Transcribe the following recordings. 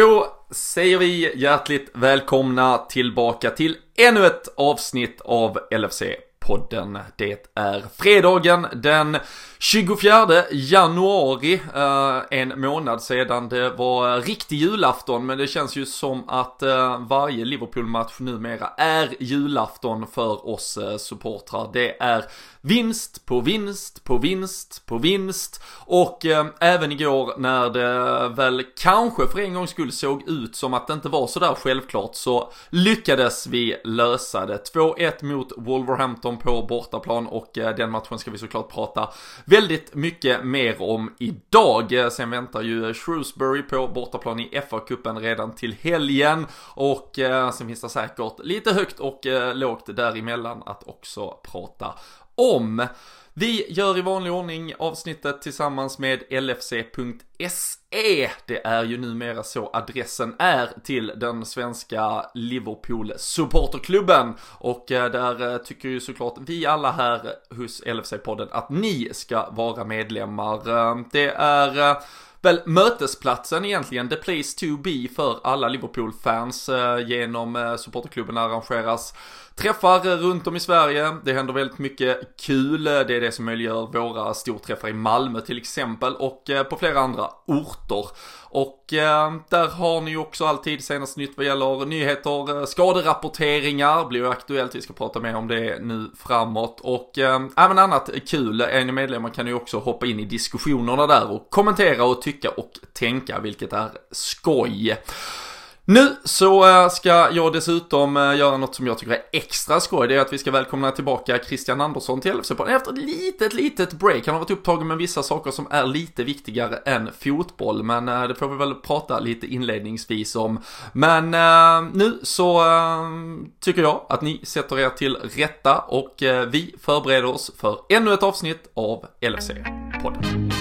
Då säger vi hjärtligt välkomna tillbaka till ännu ett avsnitt av LFC-podden. Det är fredagen den 24 januari, eh, en månad sedan det var eh, riktig julafton, men det känns ju som att eh, varje Liverpool-match numera är julafton för oss supportrar. Det är vinst på vinst på vinst på vinst och även igår när det väl kanske för en gångs skull såg ut som att det inte var sådär självklart så lyckades vi lösa det. 2-1 mot Wolverhampton på bortaplan och den matchen ska vi såklart prata väldigt mycket mer om idag. Sen väntar ju Shrewsbury på bortaplan i FA-cupen redan till helgen och eh, sen finns det säkert lite högt och eh, lågt däremellan att också prata om. Vi gör i vanlig ordning avsnittet tillsammans med LFC.se. Det är ju numera så adressen är till den svenska Liverpool supporterklubben och eh, där eh, tycker ju såklart vi alla här hos LFC-podden att ni ska vara medlemmar. Eh, det är väl mötesplatsen egentligen, the place to be för alla Liverpool-fans eh, genom eh, supporterklubben arrangeras träffar eh, runt om i Sverige. Det händer väldigt mycket kul. Det är det som möjliggör våra storträffar i Malmö till exempel och på flera andra orter. Och eh, där har ni ju också alltid senast nytt vad gäller nyheter, eh, skaderapporteringar blir ju aktuellt. Vi ska prata mer om det nu framåt och eh, även annat kul. Är ni medlemmar kan ni också hoppa in i diskussionerna där och kommentera och tycka och tänka, vilket är skoj. Nu så eh, ska jag dessutom eh, göra något som jag tycker är extra skoj. Det är att vi ska välkomna tillbaka Christian Andersson till LFC efter ett litet, litet break. Han har varit upptagen med vissa saker som är lite viktigare än fotboll, men eh, det får vi väl prata lite inledningsvis om. Men nu så tycker jag att ni sätter er till rätta och vi förbereder oss för ännu ett avsnitt av LFC-podden.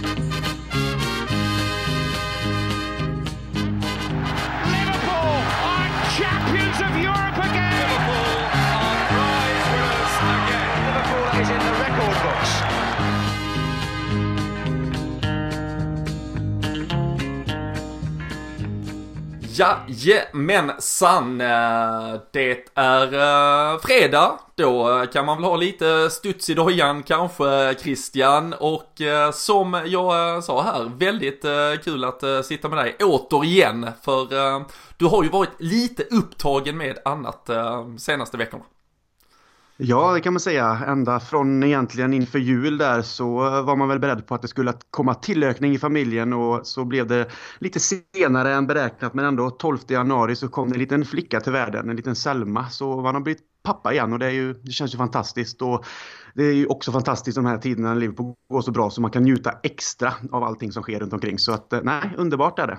Jajamensan, eh, det är eh, fredag. Då eh, kan man väl ha lite studs i dojan kanske Christian och som jag sa här, väldigt kul att sitta med dig återigen för du har ju varit lite upptagen med annat senaste veckorna. Ja, det kan man säga. Ända från egentligen inför jul där så var man väl beredd på att det skulle komma tillökning i familjen och så blev det lite senare än beräknat men ändå 12 januari så kom det en liten flicka till världen, en liten Selma. Så man har blivit pappa igen och det, är ju, det känns ju fantastiskt. Och det är ju också fantastiskt de här tiderna när livet går så bra så man kan njuta extra av allting som sker runt omkring. Så att eh, nej, underbart är det.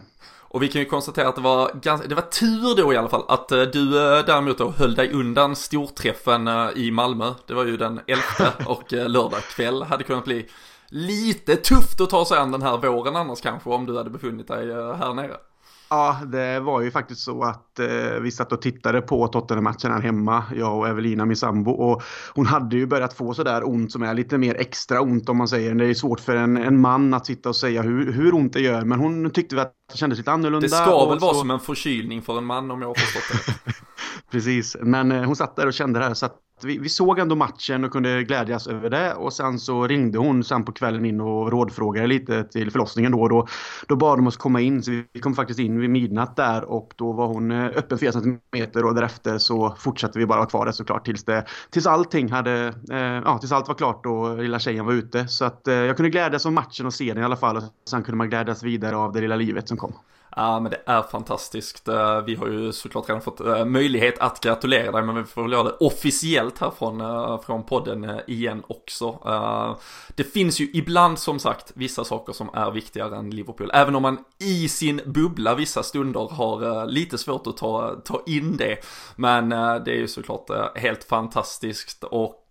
Och vi kan ju konstatera att det var, ganska, det var tur då i alla fall att eh, du eh, däremot då höll dig undan storträffen i Malmö. Det var ju den 11 och lördag kväll hade kunnat bli lite tufft att ta sig an den här våren annars kanske om du hade befunnit dig här nere. Ja, det var ju faktiskt så att eh, vi satt och tittade på Tottenham-matchen här hemma, jag och Evelina, min sambo. Och hon hade ju börjat få sådär ont som är lite mer extra ont om man säger. Det är svårt för en, en man att sitta och säga hur, hur ont det gör. Men hon tyckte att det kändes lite annorlunda. Det ska väl vara som en förkylning för en man om jag har förstått det. Precis, men eh, hon satt där och kände det här. Så att vi, vi, såg ändå matchen och kunde glädjas över det. Och sen så ringde hon sen på kvällen in och rådfrågade lite till förlossningen då. Då, då bad de oss komma in, så vi kom faktiskt in vid midnatt där och då var hon eh, öppen 4 cm och därefter så fortsatte vi bara vara kvar där såklart tills, det, tills allting hade, eh, ja tills allt var klart och lilla tjejen var ute. Så att eh, jag kunde glädjas av matchen och se den i alla fall och sen kunde man glädjas vidare av det lilla livet som kom. Ja men det är fantastiskt. Eh, vi har ju såklart redan fått eh, möjlighet att gratulera dig men vi får väl göra det officiellt här från, eh, från podden igen också. Det finns ju ibland som sagt vissa saker som är viktigare än Liverpool. Även om man i sin bubbla vissa stunder har lite svårt att ta, ta in det. Men det är ju såklart helt fantastiskt och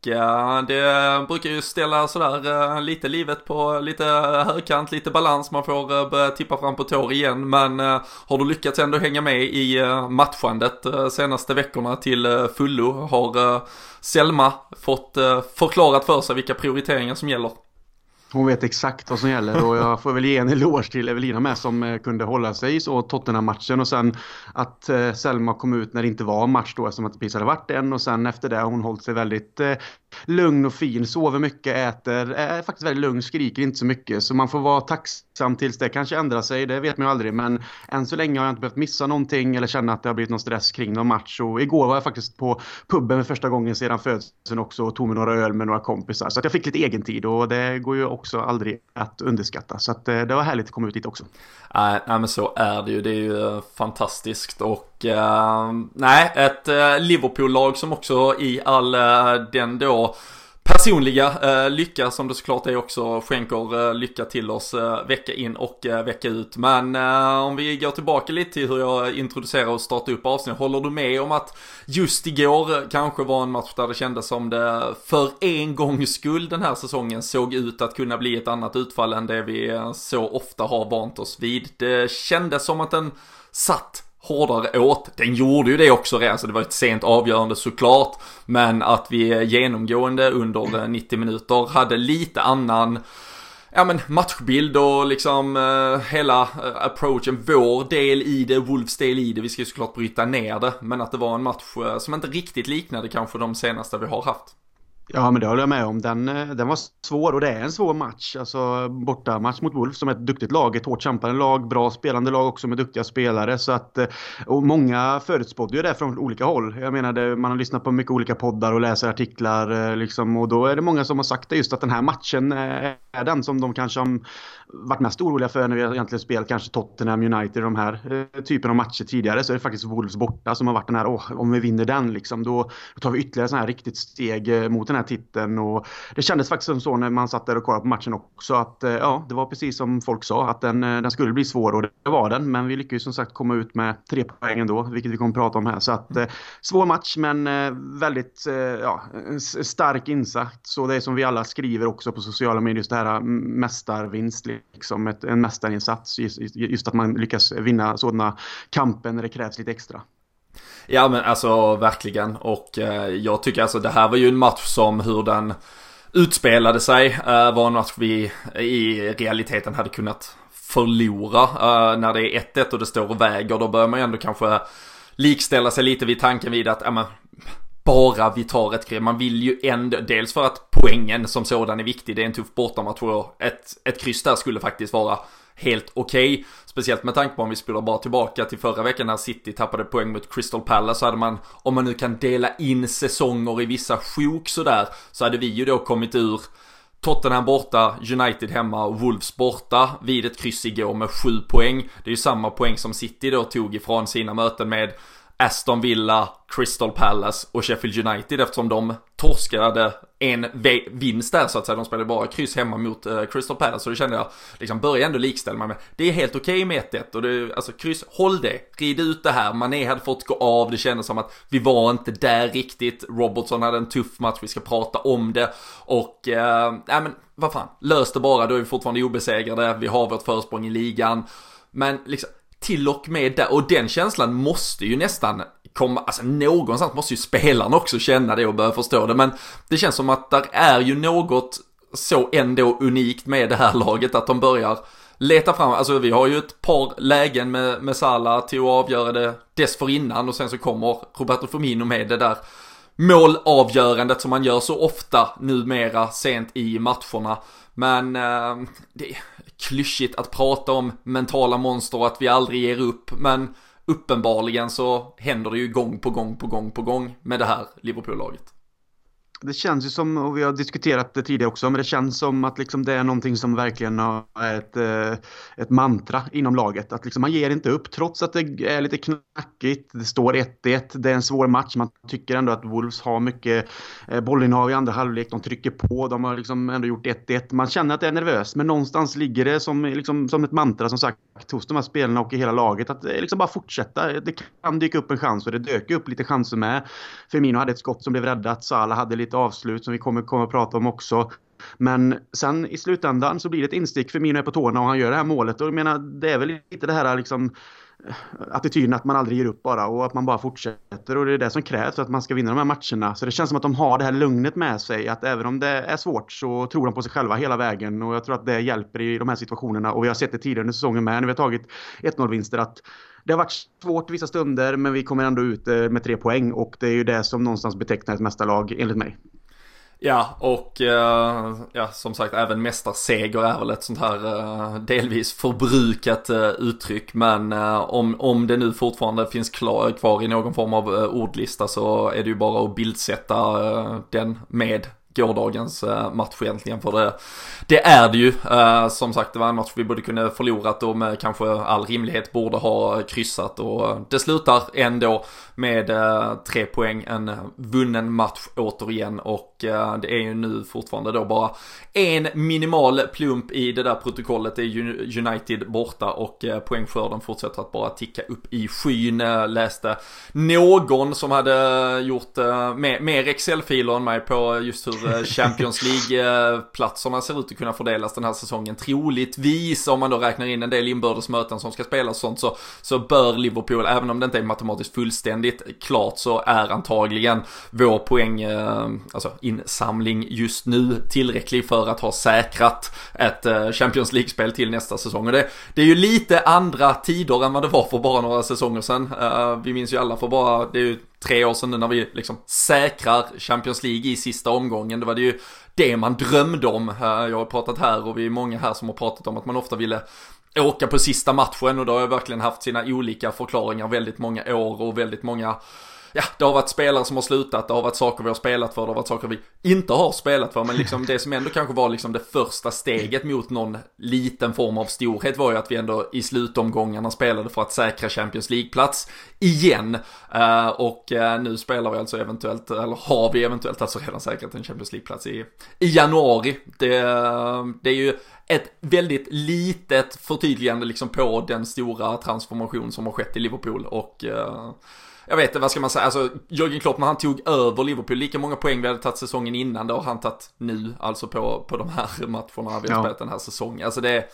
det brukar ju ställa sådär eh, lite livet på lite högkant, lite balans. Man får eh, börja tippa fram på tår igen. Men eh, har du lyckats ändå hänga med i matchandet senaste veckorna till fullo? Har Selma fått förklarat för sig vilka prioriteringar som gäller? Hon vet exakt vad som gäller och jag får väl ge en eloge till Evelina med som eh, kunde hålla sig så Tottenham-matchen. Och sen att eh, Selma kom ut när det inte var match då eftersom att det precis hade varit en. Och sen efter det har hon hållit sig väldigt eh, lugn och fin, sover mycket, äter, är faktiskt väldigt lugn, skriker inte så mycket. Så man får vara tacksam tills det kanske ändrar sig, det vet man ju aldrig men än så länge har jag inte behövt missa någonting eller känna att det har blivit någon stress kring någon match och igår var jag faktiskt på puben för första gången sedan födseln också och tog mig några öl med några kompisar så att jag fick lite egen tid och det går ju också aldrig att underskatta. Så att, eh, det var härligt att komma ut dit också. Nej, äh, men så är det ju. Det är ju eh, fantastiskt och äh, nej, ett äh, Liverpool-lag som också i all den då personliga eh, lycka som det såklart är också skänker eh, lycka till oss eh, vecka in och eh, vecka ut. Men eh, om vi går tillbaka lite till hur jag introducerar och startar upp avsnitt. Håller du med om att just igår eh, kanske var en match där det kändes som det för en gångs skull den här säsongen såg ut att kunna bli ett annat utfall än det vi eh, så ofta har vant oss vid. Det kändes som att den satt hårdare åt. Den gjorde ju det också redan, så det var ett sent avgörande såklart. Men att vi genomgående under eh, 90 minuter hade lite annan ja men matchbild och liksom eh, hela eh, approachen, vår del i det, Wolves del i det, vi ska ju såklart bryta ner det, men att det var en match eh, som inte riktigt liknade kanske de senaste vi har haft. Ja, men det håller jag med om. Den, eh, den var svår och det är en svår match. Alltså borta match mot Wolf som är ett duktigt lag, ett hårt kämpande lag, bra spelande lag också med duktiga spelare. Så att, eh, och många förutspådde ju det från olika håll. Jag menar, man har lyssnat på mycket olika poddar och läser artiklar eh, liksom, och då är det många som har sagt det just att den här matchen är den som de kanske har varit mest oroliga för när vi egentligen spelat kanske Tottenham United, de här eh, typen av matcher tidigare, så är det faktiskt Wolves borta som har varit den här, åh, om vi vinner den liksom, då tar vi ytterligare sådana här riktigt steg eh, mot den här titeln. Och det kändes faktiskt som så när man satt där och kollade på matchen också att eh, ja, det var precis som folk sa att den, eh, den skulle bli svår och det var den, men vi lyckades som sagt komma ut med tre poäng ändå, vilket vi kommer att prata om här, så att eh, svår match men eh, väldigt ja, stark insats. Så det är som vi alla skriver också på sociala medier, just det här mm, mästarvinst liksom ett, en mästarinsats. Just, just att man lyckas vinna sådana kamper när det krävs lite extra. Ja men alltså verkligen och eh, jag tycker alltså det här var ju en match som hur den utspelade sig eh, var en match vi i realiteten hade kunnat förlora. Eh, när det är 1-1 och det står och väger då bör man ju ändå kanske likställa sig lite vid tanken vid att ja, men, bara vi tar ett kryss. Man vill ju ändå, dels för att poängen som sådan är viktig, det är en tuff bortamatch och ett, ett kryss där skulle faktiskt vara helt okej. Okay. Speciellt med tanke på om vi spelar bara tillbaka till förra veckan när City tappade poäng mot Crystal Palace så hade man, om man nu kan dela in säsonger i vissa sjok sådär, så hade vi ju då kommit ur Tottenham borta, United hemma och Wolves borta vid ett kryss igår med sju poäng. Det är ju samma poäng som City då tog ifrån sina möten med Aston Villa, Crystal Palace och Sheffield United eftersom de torskade en vinst där så att säga. De spelade bara kryss hemma mot eh, Crystal Palace så då kände jag liksom börja ändå likställa mig med. Det är helt okej okay med 1-1 och det, alltså kryss, håll det, rid ut det här. Mané hade fått gå av, det kändes som att vi var inte där riktigt. Robertson hade en tuff match, vi ska prata om det och, eh, nej men vad fan, lös det bara, då är vi fortfarande obesegrade, vi har vårt försprång i ligan. Men liksom, till och med där, och den känslan måste ju nästan komma, alltså någonstans måste ju spelaren också känna det och börja förstå det, men det känns som att där är ju något så ändå unikt med det här laget att de börjar leta fram, alltså vi har ju ett par lägen med, med Salah till att avgöra det dessförinnan och sen så kommer Roberto Firmino med det där målavgörandet som man gör så ofta numera sent i matcherna. Men eh, det, klyschigt att prata om mentala monster och att vi aldrig ger upp. Men uppenbarligen så händer det ju gång på gång på gång på gång med det här Liverpool-laget det känns ju som, och vi har diskuterat det tidigare också, men det känns som att liksom det är någonting som verkligen är ett, eh, ett mantra inom laget. Att liksom man ger inte upp trots att det är lite knackigt. Det står 1-1, det är en svår match. Man tycker ändå att Wolves har mycket eh, bollinnehav i andra halvlek. De trycker på, de har liksom ändå gjort 1-1. Man känner att det är nervöst, men någonstans ligger det som, liksom, som ett mantra som sagt hos de här spelarna och i hela laget. Att eh, liksom bara fortsätta. Det kan dyka upp en chans och det dök upp lite chanser med. Firmino hade ett skott som blev räddat, Salah hade lite avslut som vi kommer, kommer att prata om också. Men sen i slutändan så blir det ett instick för Mino är på tårna och han gör det här målet. Och jag menar, det är väl lite det här liksom attityden att man aldrig ger upp bara och att man bara fortsätter och det är det som krävs för att man ska vinna de här matcherna. Så det känns som att de har det här lugnet med sig att även om det är svårt så tror de på sig själva hela vägen och jag tror att det hjälper i de här situationerna och vi har sett det tidigare under säsongen med när vi har tagit 1-0 vinster att det har varit svårt vissa stunder men vi kommer ändå ut eh, med tre poäng och det är ju det som någonstans betecknar ett mästarlag enligt mig. Ja, och eh, ja, som sagt även mästarseger är väl ett sånt här eh, delvis förbrukat eh, uttryck. Men eh, om, om det nu fortfarande finns klar, kvar i någon form av eh, ordlista så är det ju bara att bildsätta eh, den med gårdagens eh, match egentligen. För det, det är det ju. Eh, som sagt, det var en match vi borde kunna förlorat och med kanske all rimlighet borde ha kryssat. Och det slutar ändå med eh, tre poäng, en vunnen match återigen. Och det är ju nu fortfarande då bara en minimal plump i det där protokollet. Det är United borta och poängskörden fortsätter att bara ticka upp i skyn. Läste någon som hade gjort mer Excel-filer än mig på just hur Eh, Champions League-platserna ser ut att kunna fördelas den här säsongen. Troligtvis, om man då räknar in en del inbördes möten som ska spelas och sånt, så, så bör Liverpool, även om det inte är matematiskt fullständigt klart, så är antagligen vår poäng, eh, alltså insamling just nu tillräcklig för att ha säkrat ett eh, Champions League-spel till nästa säsong. Och det, det är ju lite andra tider än vad det var för bara några säsonger sedan. Eh, vi minns ju alla för bara, det är ju tre år sedan nu när vi liksom säkrar Champions League i sista omgången. Det var det ju det man drömde om. Eh, jag har pratat här och vi är många här som har pratat om att man ofta ville åka på sista matchen och då har jag verkligen haft sina olika förklaringar väldigt många år och väldigt många ja, det har varit spelare som har slutat, det har varit saker vi har spelat för, det har varit saker vi inte har spelat för, men liksom det som ändå kanske var liksom det första steget mot någon liten form av storhet var ju att vi ändå i slutomgångarna spelade för att säkra Champions League-plats igen. Uh, och uh, nu spelar vi alltså eventuellt, eller har vi eventuellt alltså redan säkrat en Champions League-plats i, i januari. Det, eh, det är ju ett väldigt litet förtydligande liksom på den stora transformation som har skett i Liverpool och jag vet inte, vad ska man säga, alltså Jörgen Klopp när han tog över Liverpool, lika många poäng vi hade tagit säsongen innan, det har han tagit nu, alltså på, på de här matcherna vi har ja. spelat den här säsongen. Alltså det,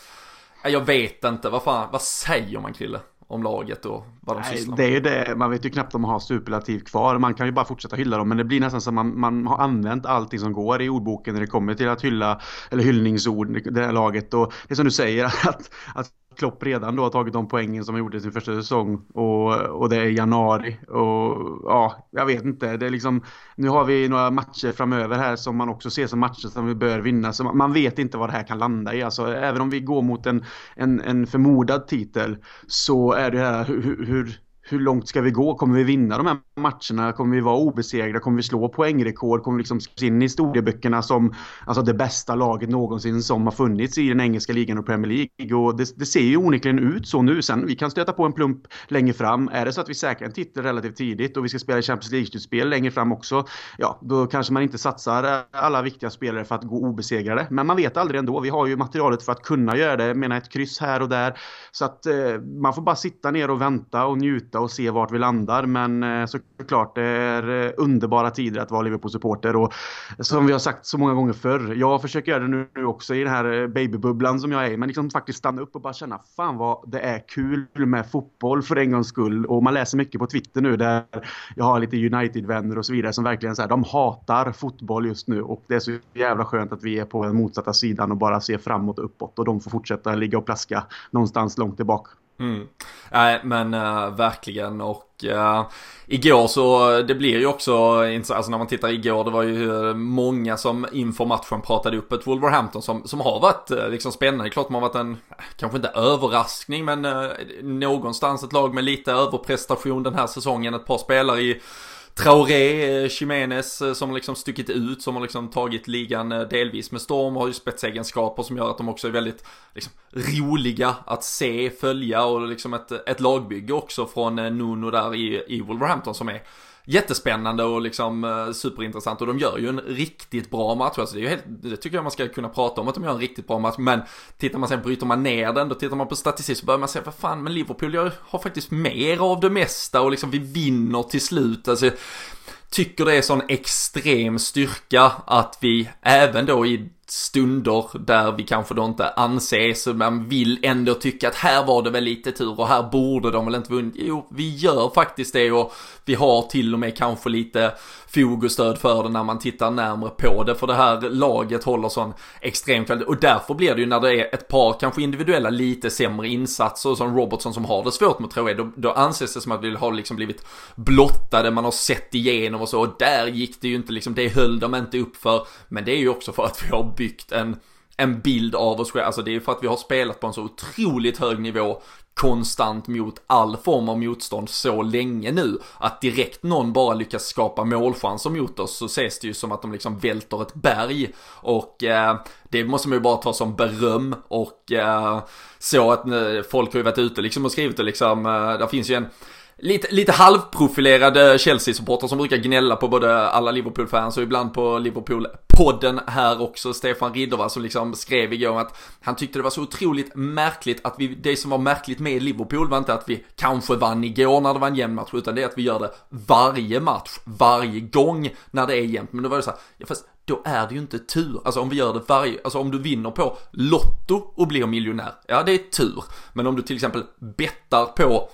jag vet inte, vad fan, vad säger man Krille? om laget och vad de Nej, sysslar med. Det är ju det, man vet ju knappt om man har superlativ kvar. Man kan ju bara fortsätta hylla dem, men det blir nästan som man, man har använt allting som går i ordboken när det kommer till att hylla, eller hyllningsord, det här laget. Och det är som du säger, att, att Klopp redan då har tagit de poängen som han gjorde i sin första säsong och, och det är januari och ja, jag vet inte. Det är liksom, nu har vi några matcher framöver här som man också ser som matcher som vi bör vinna. Så man vet inte vad det här kan landa i. Alltså, även om vi går mot en, en, en förmodad titel så är det här hur, hur hur långt ska vi gå? Kommer vi vinna de här matcherna? Kommer vi vara obesegrade? Kommer vi slå poängrekord? Kommer vi liksom in i historieböckerna som alltså det bästa laget någonsin som har funnits i den engelska ligan och Premier League? Och det, det ser ju onekligen ut så nu. Sen vi kan stöta på en plump längre fram. Är det så att vi säkrar en titel relativt tidigt och vi ska spela Champions League-slutspel längre fram också, ja, då kanske man inte satsar alla viktiga spelare för att gå obesegrade. Men man vet aldrig ändå. Vi har ju materialet för att kunna göra det. Jag menar ett kryss här och där. Så att eh, man får bara sitta ner och vänta och njuta njuta och se vart vi landar. Men eh, såklart, det är eh, underbara tider att vara Liverpool-supporter. Och som vi har sagt så många gånger förr, jag försöker göra det nu också i den här eh, babybubblan som jag är i. Men liksom faktiskt stanna upp och bara känna, fan vad det är kul med fotboll för en gångs skull. Och man läser mycket på Twitter nu där jag har lite United-vänner och så vidare som verkligen så de hatar fotboll just nu. Och det är så jävla skönt att vi är på den motsatta sidan och bara ser framåt och uppåt. Och de får fortsätta ligga och plaska någonstans långt tillbaka. Mm. Nej men äh, verkligen och äh, igår så det blir ju också alltså när man tittar igår det var ju eh, många som inför matchen pratade upp ett Wolverhampton som, som har varit liksom spännande. Klart man har varit en, kanske inte överraskning men någonstans ett lag med lite överprestation den här säsongen. Ett par spelare i Traoré, eh, Jiménez som som liksom stuckit ut, som har liksom tagit ligan eh, delvis med storm, har ju spetsegenskaper som gör att de också är väldigt liksom, roliga att se, följa och liksom ett, ett lagbygge också från Nuno där i, i Wolverhampton som är jättespännande och liksom eh, superintressant och de gör ju en riktigt bra match. Alltså det, är ju helt, det tycker jag man ska kunna prata om att de gör en riktigt bra match. Men tittar man sen, bryter man ner den, då tittar man på statistik så börjar man säga, vad fan, men Liverpool har faktiskt mer av det mesta och liksom vi vinner till slut. Alltså, tycker det är sån extrem styrka att vi även då i stunder där vi kanske då inte anses, men vill ändå tycka att här var det väl lite tur och här borde de väl inte vunnit. Jo, vi gör faktiskt det och vi har till och med kanske lite fog och stöd för det när man tittar närmre på det. För det här laget håller sån extrem kvalitet och därför blir det ju när det är ett par kanske individuella lite sämre insatser som Robertson som har det svårt mot Traoré, då, då anses det som att vi har liksom blivit blottade, man har sett igenom och så och där gick det ju inte liksom, det höll de inte upp för. Men det är ju också för att vi har byggt en en bild av oss själva. Alltså det är för att vi har spelat på en så otroligt hög nivå konstant mot all form av motstånd så länge nu. Att direkt någon bara lyckas skapa målchanser mot oss så ses det ju som att de liksom välter ett berg. Och eh, det måste man ju bara ta som beröm och eh, så att eh, folk har ju varit ute liksom och skrivit det liksom, eh, där finns ju en lite, lite halvprofilerade Chelsea-supporter som brukar gnälla på både alla Liverpool-fans och ibland på Liverpool-podden här också. Stefan Riddervall som liksom skrev igår att han tyckte det var så otroligt märkligt att vi, det som var märkligt med Liverpool var inte att vi kanske vann igår när det var en jämn match, utan det är att vi gör det varje match, varje gång när det är jämnt. Men då var det så här, ja fast då är det ju inte tur. Alltså om vi gör det varje, alltså om du vinner på Lotto och blir miljonär, ja det är tur. Men om du till exempel bettar på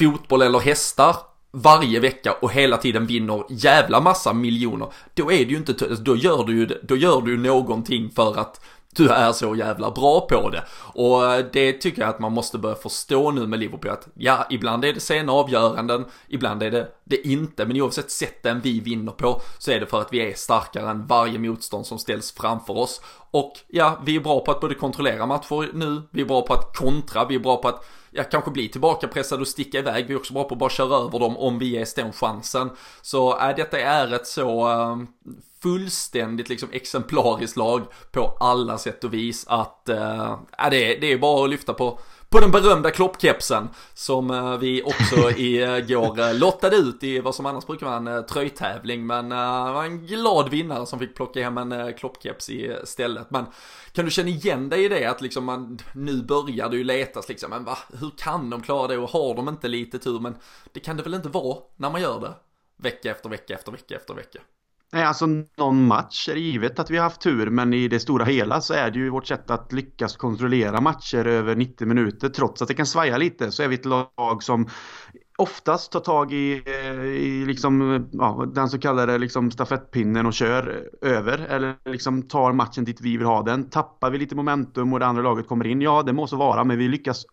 fotboll eller hästar varje vecka och hela tiden vinner jävla massa miljoner, då är det ju inte, alltså, då gör du ju, då gör du någonting för att du är så jävla bra på det. Och eh, det tycker jag att man måste börja förstå nu med Liverpool att ja, ibland är det sena avgöranden, ibland är det det inte, men oavsett sätten vi vinner på så är det för att vi är starkare än varje motstånd som ställs framför oss. Och ja, vi är bra på att både kontrollera matcher nu, vi är bra på att kontra, vi är bra på att ja, kanske bli tillbakapressade och sticka iväg. Vi är också bra på att bara köra över dem om vi ges den chansen. Så äh, detta är ett så äh, fullständigt liksom exemplariskt lag på alla sätt och vis att eh, äh, det, det är bara att lyfta på på den berömda kloppkepsen som eh, vi också igår eh, lottade ut i vad som annars brukar vara en tröjtävling. Men det var en glad vinnare som fick plocka hem en kloppkeps istället. Men kan du känna igen dig i det att liksom man, nu börjar det ju letas liksom, men va, hur kan de klara det och har de inte lite tur? Men det kan det väl inte vara när man gör det vecka efter vecka efter vecka efter vecka. Nej, alltså någon match är det givet att vi har haft tur, men i det stora hela så är det ju vårt sätt att lyckas kontrollera matcher över 90 minuter. Trots att det kan svaja lite så är vi ett lag som oftast tar tag i, eh, i liksom, ja, den så kallade liksom stafettpinnen och kör över. Eller liksom tar matchen dit vi vill ha den. Tappar vi lite momentum och det andra laget kommer in, ja det må så vara, men vi lyckas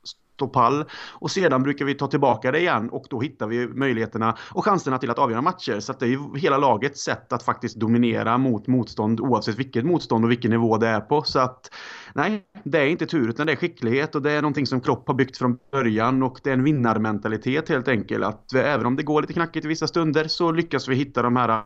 och pall. Och sedan brukar vi ta tillbaka det igen och då hittar vi möjligheterna och chanserna till att avgöra matcher. Så att det är ju hela lagets sätt att faktiskt dominera mot motstånd oavsett vilket motstånd och vilken nivå det är på. Så att nej, det är inte tur utan det är skicklighet och det är någonting som Klopp har byggt från början och det är en vinnarmentalitet helt enkelt. Att även om det går lite knackigt i vissa stunder så lyckas vi hitta de här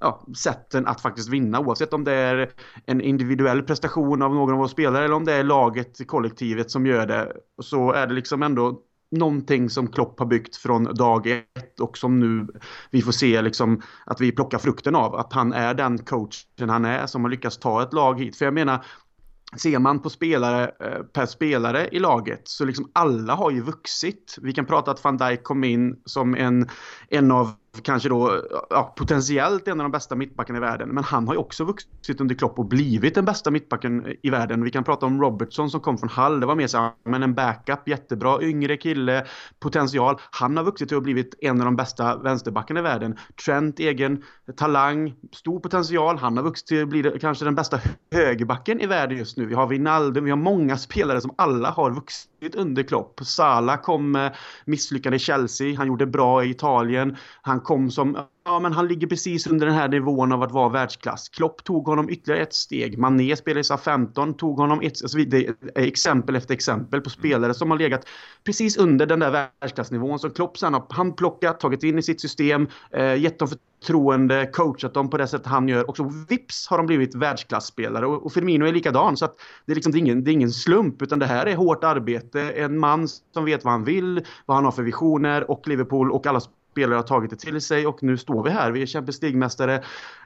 ja, sätten att faktiskt vinna oavsett om det är en individuell prestation av någon av våra spelare eller om det är laget, kollektivet som gör det. Så är det liksom ändå någonting som Klopp har byggt från dag ett och som nu vi får se liksom att vi plockar frukten av. Att han är den coachen han är som har lyckats ta ett lag hit. För jag menar, ser man på spelare eh, per spelare i laget så liksom alla har ju vuxit. Vi kan prata att van Dijk kom in som en, en av kanske då ja, potentiellt en av de bästa mittbackarna i världen. Men han har ju också vuxit under Klopp och blivit den bästa mittbacken i världen. Vi kan prata om Robertson som kom från Hall. Det var mer så men en backup, jättebra, yngre kille, potential. Han har vuxit och blivit en av de bästa vänsterbackarna i världen. Trent, egen talang, stor potential. Han har vuxit till att bli kanske den bästa högerbacken i världen just nu. Vi har Wijnaldum, vi har många spelare som alla har vuxit under Klopp. Salah kom eh, misslyckad i Chelsea, han gjorde bra i Italien. Han kom som, ja men han ligger precis under den här nivån av att vara världsklass. Klopp tog honom ytterligare ett steg. Mané spelade i SA 15, tog honom ett, alltså det är exempel efter exempel på spelare som har legat precis under den där världsklassnivån som Klopp sen har handplockat, tagit in i sitt system, eh, gett dem förtroende, coachat dem på det sätt han gör och så vips har de blivit världsklasspelare och, och Firmino är likadan så att det är liksom det är ingen, det är ingen slump utan det här är hårt arbete, en man som vet vad han vill, vad han har för visioner och Liverpool och alla spelare har tagit det till sig och nu står vi här. Vi är Champions League-mästare,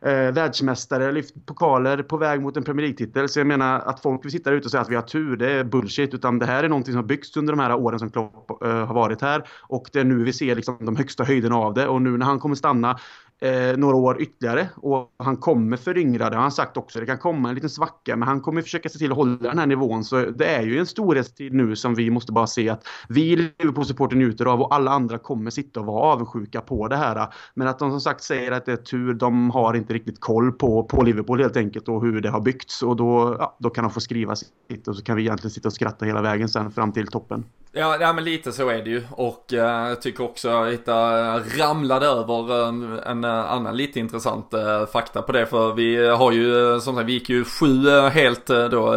eh, världsmästare, lyft pokaler på väg mot en Premier League-titel. Så jag menar att folk vill sitta där ute och säga att vi har tur, det är bullshit. Utan det här är någonting som har byggts under de här åren som Klopp eh, har varit här. Och det är nu vi ser liksom de högsta höjderna av det. Och nu när han kommer stanna eh, några år ytterligare. Och han kommer föryngra, det har han sagt också. Det kan komma en liten svacka, men han kommer försöka se till att hålla den här nivån. Så det är ju en storhetstid nu som vi måste bara se att vi Liverpool-supporter njuter av och alla andra kommer sitta och vara avundsjuka på det här. Men att de som sagt säger att det är tur, de har inte riktigt koll på, på Liverpool helt enkelt och hur det har byggts. Och då, ja, då kan de få skriva sitt och så kan vi egentligen sitta och skratta hela vägen sen fram till toppen. Ja, ja men lite så är det ju. Och uh, jag tycker också jag hittade, ramlade över en, en uh, annan lite intressant uh, fakta på det. För vi har ju som sagt vi gick ju sju helt då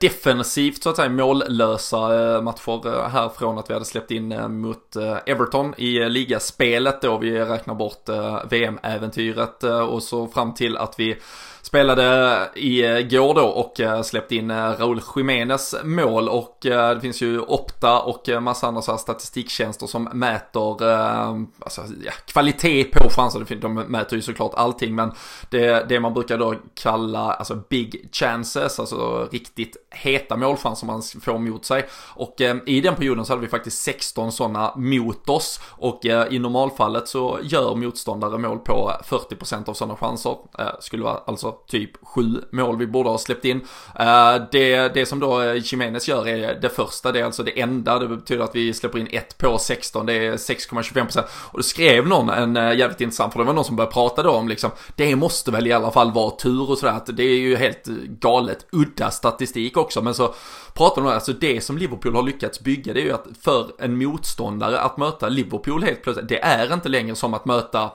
defensivt så att säga mållösa matcher här från att vi hade släppt in mot Everton i ligaspelet då. Vi räknar bort VM-äventyret och så fram till att vi Spelade igår då och släppte in Raúl Jiménez mål. Och det finns ju Opta och och eh, massa andra så här statistiktjänster som mäter eh, alltså, ja, kvalitet på chanser. De mäter ju såklart allting men det, det man brukar då kalla alltså big chances, alltså riktigt heta målchanser man får mot sig. Och eh, i den perioden så hade vi faktiskt 16 sådana mot oss och i normalfallet så gör motståndare mål på 40% av sådana chanser. Skulle vara alltså typ sju mål vi borde ha släppt in. Eh, det, det som då Jiménez gör är det första, det är alltså det enda. Det betyder att vi släpper in ett på 16, det är 6,25%. Och då skrev någon en eh, jävligt intressant, för det var någon som började prata då om liksom, det måste väl i alla fall vara tur och sådär, att det är ju helt eh, galet udda statistik också. Men så pratar de om, alltså det som Liverpool har lyckats bygga, det är ju att för en motståndare att möta Liverpool helt plötsligt, det är inte längre som att möta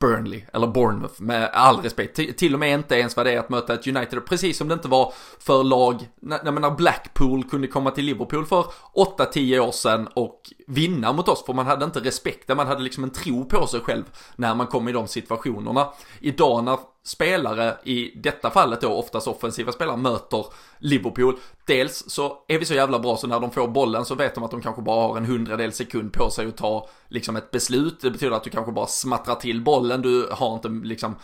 Burnley eller Bournemouth med all respekt. Till och med inte ens vad det är att möta ett United. Precis som det inte var för lag, när, menar Blackpool kunde komma till Liverpool för 8-10 år sedan och vinna mot oss. För man hade inte respekt, man hade liksom en tro på sig själv när man kom i de situationerna. Idag när spelare, i detta fallet då oftast offensiva spelare, möter Liverpool. Dels så är vi så jävla bra så när de får bollen så vet de att de kanske bara har en hundradel sekund på sig att ta liksom ett beslut. Det betyder att du kanske bara smattrar till bollen, du har inte liksom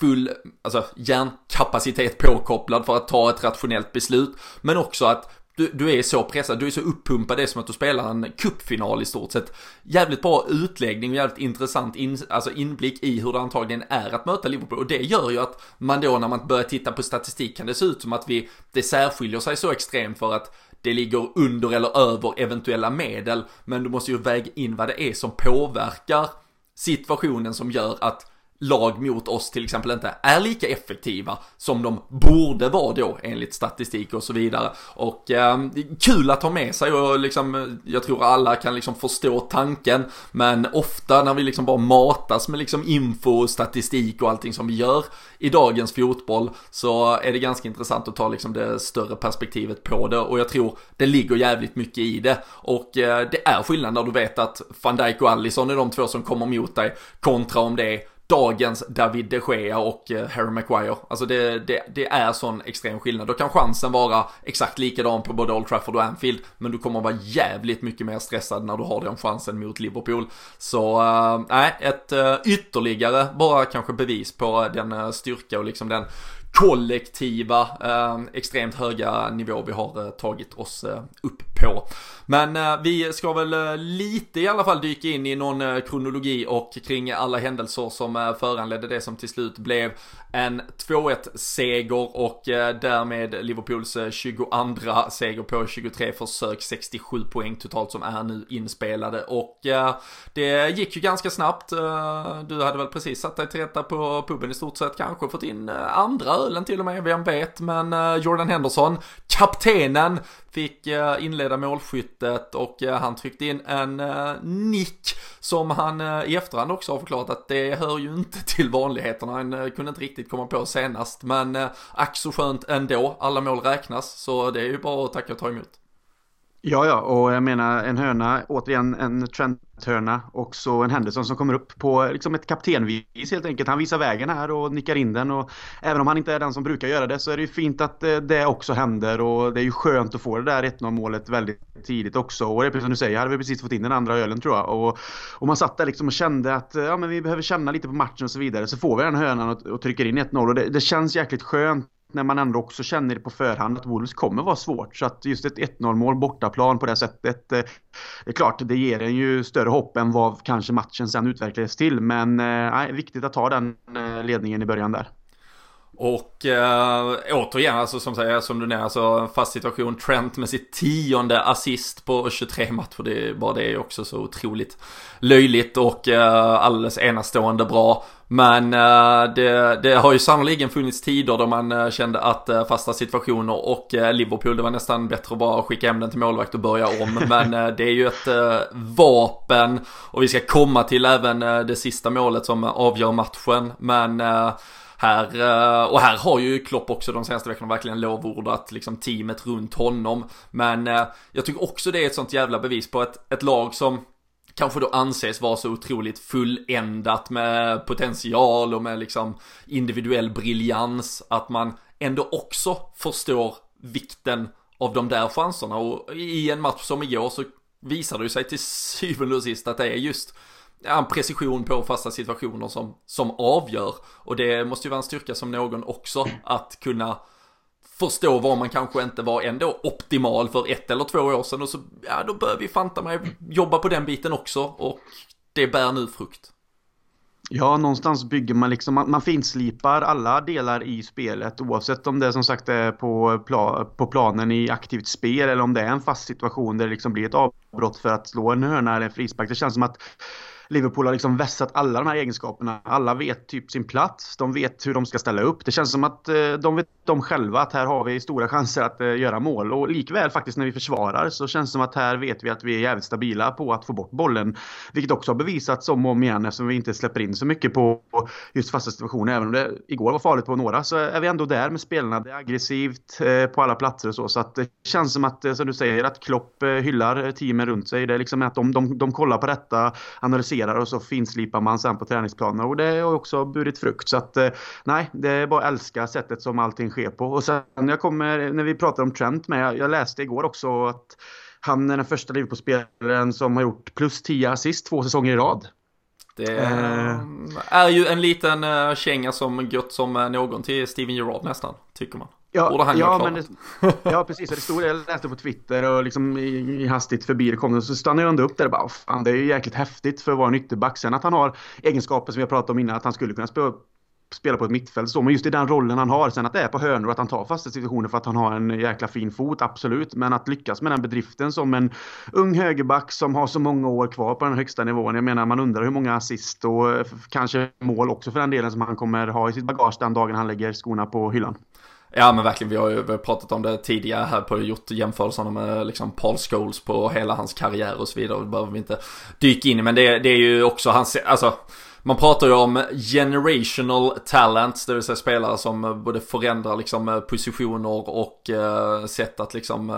full alltså, hjärnkapacitet påkopplad för att ta ett rationellt beslut. Men också att du, du är så pressad, du är så uppumpad, det är som att du spelar en cupfinal i stort sett. Jävligt bra utläggning, jävligt intressant in, alltså inblick i hur det antagligen är att möta Liverpool. Och det gör ju att man då när man börjar titta på statistik kan det se ut som att vi, det särskiljer sig så extremt för att det ligger under eller över eventuella medel. Men du måste ju väga in vad det är som påverkar situationen som gör att lag mot oss till exempel inte är lika effektiva som de borde vara då enligt statistik och så vidare. Och eh, kul att ha med sig och liksom, jag tror alla kan liksom förstå tanken, men ofta när vi liksom bara matas med liksom info och statistik och allting som vi gör i dagens fotboll så är det ganska intressant att ta liksom det större perspektivet på det och jag tror det ligger jävligt mycket i det och eh, det är skillnad när du vet att van Dijk och Allison är de två som kommer mot dig kontra om det är dagens David de Gea och eh, Harry Maguire. Alltså det, det, det, är sån extrem skillnad. Då kan chansen vara exakt likadan på både Old Trafford och Anfield. Men du kommer vara jävligt mycket mer stressad när du har den chansen mot Liverpool. Så eh, nej, äh, ett äh, ytterligare bara kanske bevis på den äh, styrka och liksom den kollektiva, eh, extremt höga nivå vi har eh, tagit oss eh, upp på. Men eh, vi ska väl eh, lite i alla fall dyka in i någon eh, kronologi och kring alla händelser som eh, föranledde det som till slut blev en 2-1 seger och eh, därmed Liverpools eh, 22 seger på 23 försök, 67 poäng totalt som är nu inspelade och det gick ju ganska snabbt. Du hade väl precis satt dig till rätta på puben i stort sett, kanske fått in andra ölen till och med, vem vet, men eh, Jordan Henderson, kaptenen, fick eh, inleda målskyttet och eh, han tryckte in en nick som han i efterhand också har förklarat att det hör ju inte till vanligheterna. Han kunde inte riktigt komma på senast men ack så skönt ändå. Alla mål räknas så det är ju bara att tacka och ta emot. Ja, ja, och jag menar en höna, återigen en Trent-hörna och så en Henderson som kommer upp på liksom ett kaptenvis helt enkelt. Han visar vägen här och nickar in den och även om han inte är den som brukar göra det så är det ju fint att eh, det också händer och det är ju skönt att få det där 1-0 målet väldigt tidigt också. Och det är precis som du säger, hade vi precis fått in den andra ölen tror jag. Och, och man satt där liksom och kände att eh, ja, men vi behöver känna lite på matchen och så vidare. Så får vi den hönan och, och trycker in 1-0 och det, det känns jäkligt skönt när man ändå också känner på förhand att Wolves kommer vara svårt. Så att just ett 1-0 mål bortaplan på det sättet. Eh, det är klart, det ger en ju större hopp än vad kanske matchen sen utvecklades till. Men eh, nej, viktigt att ta den eh, ledningen i början där. Och eh, återigen, alltså som, säger, som du nämner, alltså fast situation. Trent med sitt tionde assist på 23 matcher. Det är bara det är också så otroligt löjligt och eh, alldeles enastående bra. Men äh, det, det, har ju sannoliken funnits tider då man kände att fasta situationer och Liverpool, det var nästan bättre att bara skicka hem den till målvakt och börja om. Men det är ju ett vapen och vi ska komma till även det sista målet som avgör matchen. Men här, eh, och här har ju Klopp också de senaste veckorna verkligen lovordat liksom teamet runt honom. Men eh, jag tycker också det är ett sånt jävla bevis på ett, ett lag som kanske då anses vara så otroligt fulländat med potential och med liksom individuell briljans att man ändå också förstår vikten av de där chanserna och i en match som igår så visar det sig till syvende och sist att det är just en precision på fasta situationer som, som avgör. Och det måste ju vara en styrka som någon också att kunna förstå var man kanske inte var ändå optimal för ett eller två år sedan och så, ja då bör vi fanta mig jobba på den biten också och det bär nu frukt. Ja, någonstans bygger man liksom, man, man finslipar alla delar i spelet oavsett om det som sagt är på, pla, på planen i aktivt spel eller om det är en fast situation där det liksom blir ett avbrott för att slå en hörna eller en frispark. Det känns som att Liverpool har liksom vässat alla de här egenskaperna. Alla vet typ sin plats. De vet hur de ska ställa upp. Det känns som att eh, de vet de själva att här har vi stora chanser att eh, göra mål. Och likväl faktiskt när vi försvarar så känns det som att här vet vi att vi är jävligt stabila på att få bort bollen. Vilket också har bevisats om och om igen eftersom vi inte släpper in så mycket på just fasta situationer. Även om det igår var farligt på några så är vi ändå där med spelarna. Det är aggressivt eh, på alla platser och så. Så att det känns som att, som du säger, att Klopp hyllar teamen runt sig. Det är liksom att de, de, de kollar på detta, analyserar justerar och så finslipar man sen på träningsplanen och det har också burit frukt. Så att eh, nej, det är bara att älska sättet som allting sker på. Och sen jag kommer, när vi pratar om Trent med, jag läste igår också att han är den första Liverpool-spelaren som har gjort plus 10 assist två säsonger i rad. Det eh. är ju en liten uh, känga som gött som någon till Steven Gerrard nästan, tycker man. Ja, Borde han ja, men det, ja, precis. Det stod, jag läste på Twitter och liksom i, i hastigt förbi det kom det, så stannade jag ändå upp där och bara, fan, det är ju jäkligt häftigt för att vara en ytterback. Sen att han har egenskaper som jag pratade om innan, att han skulle kunna spela, spela på ett mittfält så, men just i den rollen han har, sen att det är på hörnor och att han tar fasta situationer för att han har en jäkla fin fot, absolut. Men att lyckas med den bedriften som en ung högerback som har så många år kvar på den högsta nivån. Jag menar, man undrar hur många assist och kanske mål också för den delen som han kommer ha i sitt bagage den dagen han lägger skorna på hyllan. Ja men verkligen, vi har ju pratat om det tidigare här på gjort jämförelserna med liksom Paul Scholes på hela hans karriär och så vidare. Det behöver vi inte dyka in i men det, det är ju också hans, alltså man pratar ju om generational talents, det vill säga spelare som eh, både förändrar liksom eh, positioner och eh, sätt att liksom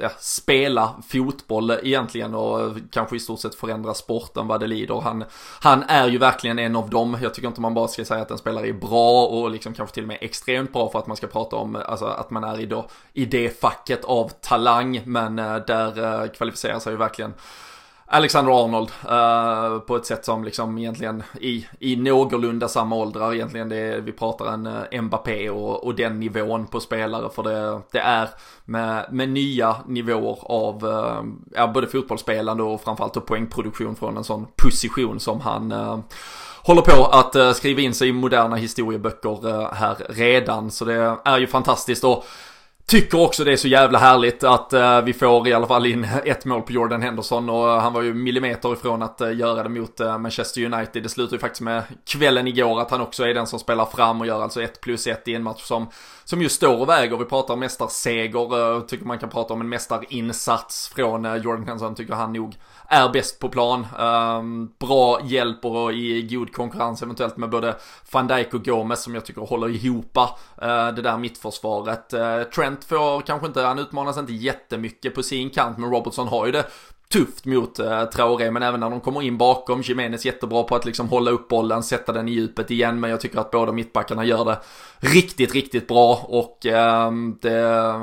ja, spela fotboll egentligen och kanske i stort sett förändra sporten vad det lider. Han, han är ju verkligen en av dem. Jag tycker inte man bara ska säga att en spelare är bra och liksom kanske till och med extremt bra för att man ska prata om alltså, att man är i, då, i det facket av talang, men där kvalificerar sig ju verkligen Alexander Arnold uh, på ett sätt som liksom egentligen i, i någorlunda samma åldrar egentligen det är, vi pratar en uh, Mbappé och, och den nivån på spelare för det, det är med, med nya nivåer av uh, ja, både fotbollsspelande och framförallt och poängproduktion från en sån position som han uh, håller på att skriva in sig i moderna historieböcker här redan. Så det är ju fantastiskt. Och Tycker också det är så jävla härligt att uh, vi får i alla fall in ett mål på Jordan Henderson och eh, han var ju millimeter ifrån att uh, göra det mot Manchester United. Det slutar ju faktiskt med kvällen igår att han också är den som spelar fram och gör alltså ett plus ett i en match som, som just står och väger. Vi pratar om mästarseger, tycker man kan prata om en mästarinsats från Jordan Henderson, tycker han nog är bäst på plan. Um, bra hjälp och i god konkurrens eventuellt med både van Dijk och Gomez som jag tycker håller ihop uh, det där mittförsvaret. Uh, Trent får kanske inte, han utmanas inte jättemycket på sin kant men Robertson har ju det tufft mot eh, Traoré, men även när de kommer in bakom, Jiménez jättebra på att liksom hålla upp bollen, sätta den i djupet igen, men jag tycker att båda mittbackarna gör det riktigt, riktigt bra och eh, det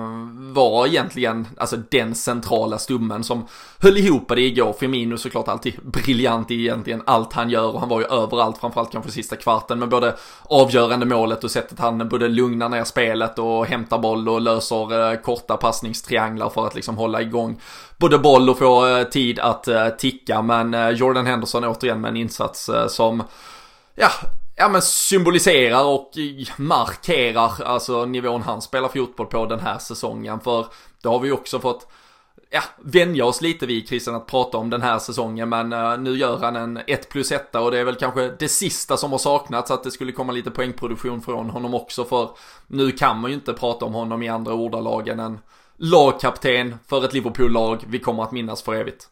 var egentligen, alltså den centrala stummen som höll ihop det igår. Firmino såklart alltid briljant i egentligen allt han gör och han var ju överallt, framförallt kanske sista kvarten, med både avgörande målet och sättet han både lugnar ner spelet och hämtar boll och löser eh, korta passningstrianglar för att liksom hålla igång både boll och få eh, tid att eh, ticka. Men eh, Jordan Henderson återigen med en insats eh, som, ja, ja men symboliserar och markerar alltså nivån han spelar fotboll på den här säsongen. För det har vi också fått ja, vänja oss lite vid Christian att prata om den här säsongen men uh, nu gör han en 1 plus 1 och det är väl kanske det sista som har saknats att det skulle komma lite poängproduktion från honom också för nu kan man ju inte prata om honom i andra ordalag än en lagkapten för ett Liverpool-lag vi kommer att minnas för evigt.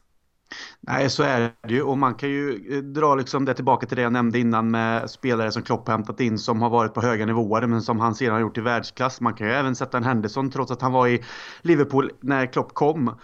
Nej, så är det ju. Och man kan ju eh, dra liksom det tillbaka till det jag nämnde innan med spelare som Klopp hämtat in som har varit på höga nivåer men som han sedan har gjort i världsklass. Man kan ju även sätta en Henderson trots att han var i Liverpool när Klopp kom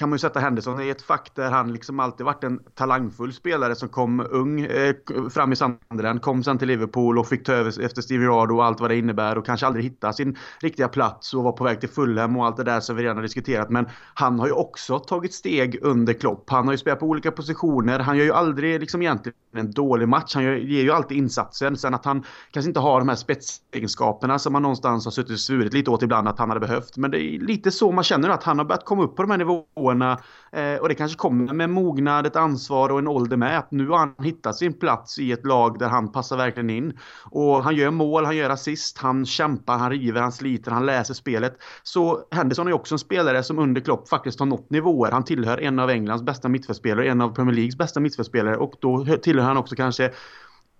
kan man ju sätta Henderson i ett fack där han liksom alltid varit en talangfull spelare som kom ung eh, fram i Sunderland, kom sen till Liverpool och fick ta över efter Steve Rado och allt vad det innebär och kanske aldrig hitta sin riktiga plats och var på väg till Fulham och allt det där som vi redan har diskuterat. Men han har ju också tagit steg under Klopp. Han har ju spelat på olika positioner. Han gör ju aldrig liksom egentligen en dålig match. Han ger ju alltid insatsen. Sen att han kanske inte har de här spetsegenskaperna som man någonstans har suttit och svurit lite åt ibland att han hade behövt. Men det är lite så man känner att han har börjat komma upp på de här nivåerna. Eh, och det kanske kommer med mognad, ett ansvar och en ålder med. Att nu har han hittat sin plats i ett lag där han passar verkligen in. Och han gör mål, han gör assist, han kämpar, han river, han sliter, han läser spelet. Så Henderson är också en spelare som under Klopp faktiskt har nått nivåer. Han tillhör en av Englands bästa mittfältspelare, en av Premier Leagues bästa mittfältspelare och då tillhör tillhör han också kanske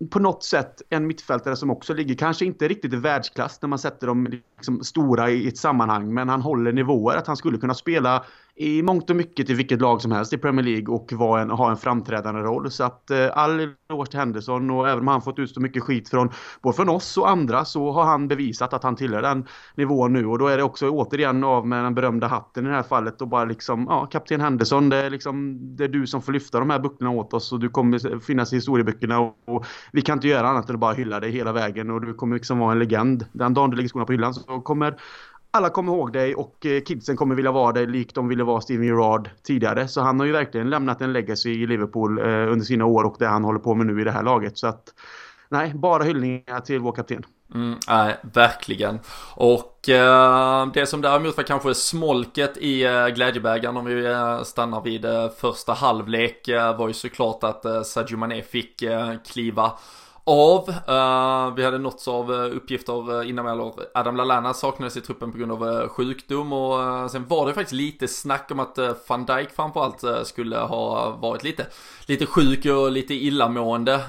på något sätt en mittfältare som också ligger, kanske inte riktigt i världsklass när man sätter dem liksom stora i ett sammanhang, men han håller nivåer att han skulle kunna spela i mångt och mycket i vilket lag som helst i Premier League och en, ha en framträdande roll. Så att eh, all eloge till Henderson och även om han fått ut så mycket skit från både från oss och andra så har han bevisat att han tillhör den nivån nu och då är det också återigen av med den berömda hatten i det här fallet och bara liksom ja, kapten Henderson det är liksom det är du som får lyfta de här bucklorna åt oss och du kommer finnas i historieböckerna och, och vi kan inte göra annat än att bara hylla dig hela vägen och du kommer liksom vara en legend. Den dagen du lägger skorna på hyllan så kommer alla kommer ihåg dig och eh, kidsen kommer vilja vara dig likt de ville vara Steven Gerrard tidigare. Så han har ju verkligen lämnat en legacy i Liverpool eh, under sina år och det han håller på med nu i det här laget. Så att nej, bara hyllningar till vår kapten. Mm, nej, verkligen. Och eh, det som däremot var kanske smolket i eh, glädjebägaren om vi eh, stannar vid eh, första halvlek eh, var ju såklart att eh, Sadio Mané fick eh, kliva av. Uh, vi hade nåtts av uh, uppgifter uh, innan, eller Adam Lallana saknades i truppen på grund av sjukdom och sen var det faktiskt lite snack om att van Dijk framförallt skulle ha varit lite, lite sjuk och lite illamående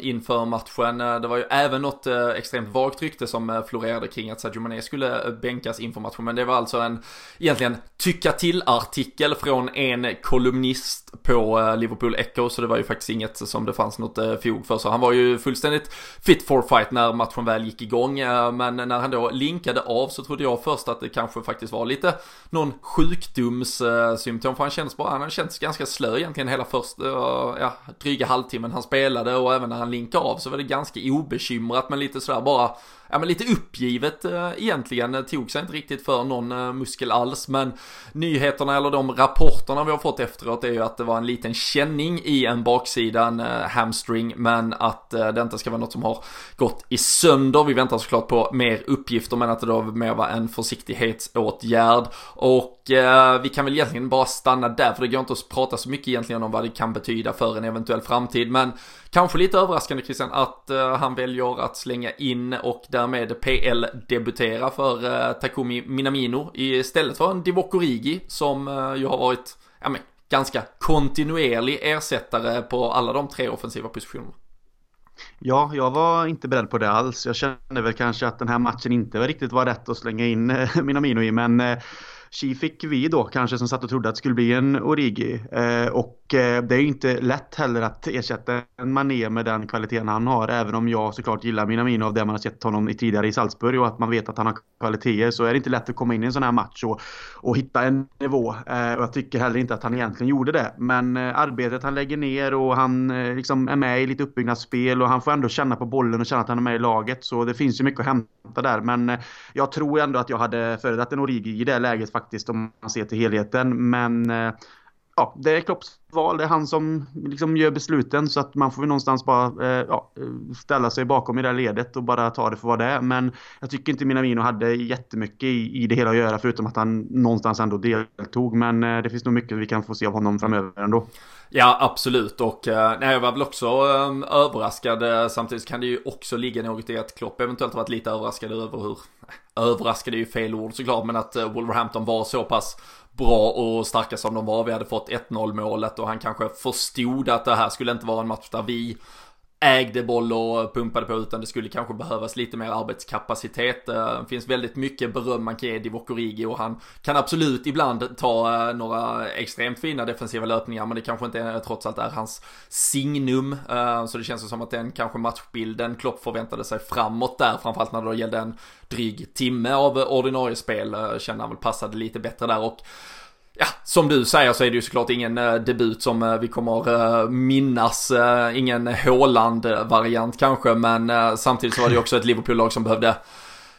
inför matchen. det var ju även något extremt vagt rykte som florerade kring att Sadio Mané skulle bänkas inför matchen, men det var alltså en egentligen tycka till-artikel från en kolumnist på Liverpool Echo, så det var ju faktiskt inget som det fanns något fog för, så han var ju fullständigt fit for fight när matchen väl gick igång. Eh, men när han då linkade av så trodde jag först att det kanske faktiskt var lite någon sjukdomssymptom. För han kändes bara, han känts ganska slö egentligen hela första, eh, ja, dryga halvtimmen han spelade och även när han linkade av så var det ganska obekymrat men lite sådär bara ja men lite uppgivet äh, egentligen, tog sig inte riktigt för någon eh, muskel alls men nyheterna eller de rapporterna vi har fått efteråt är ju att det var en liten känning i en baksida, en eh, hamstring men att det inte ska vara något som har gått i sönder. Vi väntar såklart på mer uppgifter men att det då mer var en försiktighetsåtgärd och Eh, vi kan väl egentligen bara stanna där för det går inte att prata så mycket egentligen om vad det kan betyda för en eventuell framtid men kanske lite överraskande Christian att eh, han väljer att slänga in och därmed PL debutera för eh, Takumi Minamino istället för en Divock Origi som eh, ju har varit ja, men, ganska kontinuerlig ersättare på alla de tre offensiva positionerna. Ja, jag var inte beredd på det alls. Jag kände väl kanske att den här matchen inte riktigt var rätt att slänga in eh, Minamino i, men Chi fick vi då kanske som satt och trodde att det skulle bli en Origi. Eh, och Eh, det är ju inte lätt heller att ersätta en Mané med den kvaliteten han har. Även om jag såklart gillar Minamino av det man har sett honom i tidigare i Salzburg och att man vet att han har kvaliteter så är det inte lätt att komma in i en sån här match och, och hitta en nivå. Eh, och jag tycker heller inte att han egentligen gjorde det. Men eh, arbetet han lägger ner och han eh, liksom är med i lite uppbyggnadsspel och han får ändå känna på bollen och känna att han är med i laget. Så det finns ju mycket att hämta där. Men eh, jag tror ändå att jag hade föredragit en Origi i det läget faktiskt om man ser till helheten. Men eh, ja, det är Klopps val. Det är han som liksom gör besluten så att man får väl någonstans bara eh, ja, ställa sig bakom i det här ledet och bara ta det för vad det är. Men jag tycker inte Minamino hade jättemycket i, i det hela att göra förutom att han någonstans ändå deltog. Men eh, det finns nog mycket vi kan få se av honom framöver ändå. Ja, absolut. Och eh, nej, jag var väl också eh, överraskad. Eh, samtidigt kan det ju också ligga något i att Klopp eventuellt varit lite överraskad över hur... Överraskad är ju fel ord såklart, men att eh, Wolverhampton var så pass bra och starka som de var. Vi hade fått 1-0 målet och han kanske förstod att det här skulle inte vara en match där vi ägde boll och pumpade på utan det skulle kanske behövas lite mer arbetskapacitet. Eh, det finns väldigt mycket beröm man kan ge Divock Origi och han kan absolut ibland ta eh, några extremt fina defensiva löpningar men det kanske inte är, trots allt är hans signum. Eh, så det känns som att den kanske matchbilden Klopp förväntade sig framåt där framförallt när det då gällde en dryg timme av ordinarie spel kände han väl passade lite bättre där och Ja, som du säger så är det ju såklart ingen eh, debut som eh, vi kommer eh, minnas. ingen Håland-variant kanske, men samtidigt så var det ju också ett Liverpool-lag som behövde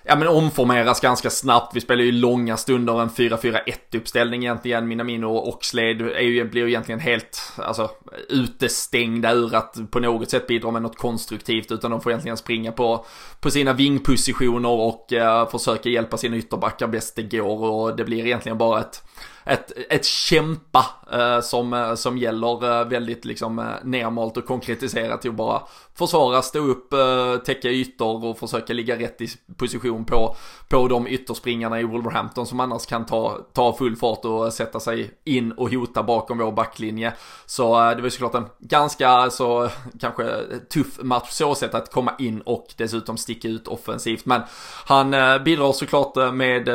ja, men omformeras ganska snabbt. Vi spelar ju långa stunder, en 4-4-1 uppställning egentligen. Minamino och Oxlade är ju, blir ju egentligen helt alltså, utestängda ur att på något sätt bidra med något konstruktivt. Utan de får egentligen springa på, på sina vingpositioner och uh, försöka hjälpa sina ytterbackar bäst det går. Och det blir egentligen bara ett ett, ett kämpa eh, som, eh, som gäller eh, väldigt liksom eh, nermalt och konkretiserat till att bara försvara, stå upp, eh, täcka ytor och försöka ligga rätt i position på, på de ytterspringarna i Wolverhampton som annars kan ta, ta full fart och eh, sätta sig in och hota bakom vår backlinje. Så eh, det var såklart en ganska så kanske tuff match så sätt att komma in och dessutom sticka ut offensivt. Men han eh, bidrar såklart eh, med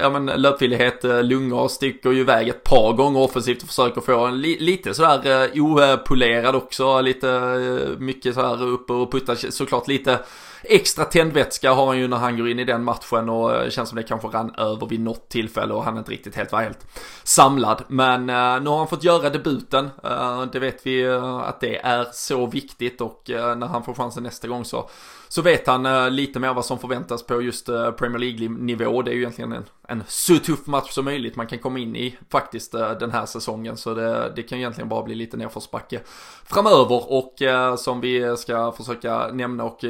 ja, men, löpvillighet, lungor, sticker ju iväg ett par gånger offensivt och försöker få en li lite sådär eh, opolerad också, lite eh, mycket sådär upp och puttar såklart lite extra tändvätska har han ju när han går in i den matchen och det känns som det kanske rann över vid något tillfälle och han inte riktigt helt var helt samlad. Men eh, nu har han fått göra debuten. Eh, det vet vi eh, att det är så viktigt och eh, när han får chansen nästa gång så så vet han lite mer vad som förväntas på just Premier League-nivå. Det är ju egentligen en, en så tuff match som möjligt man kan komma in i faktiskt den här säsongen. Så det, det kan ju egentligen bara bli lite nerförsbacke framöver och som vi ska försöka nämna och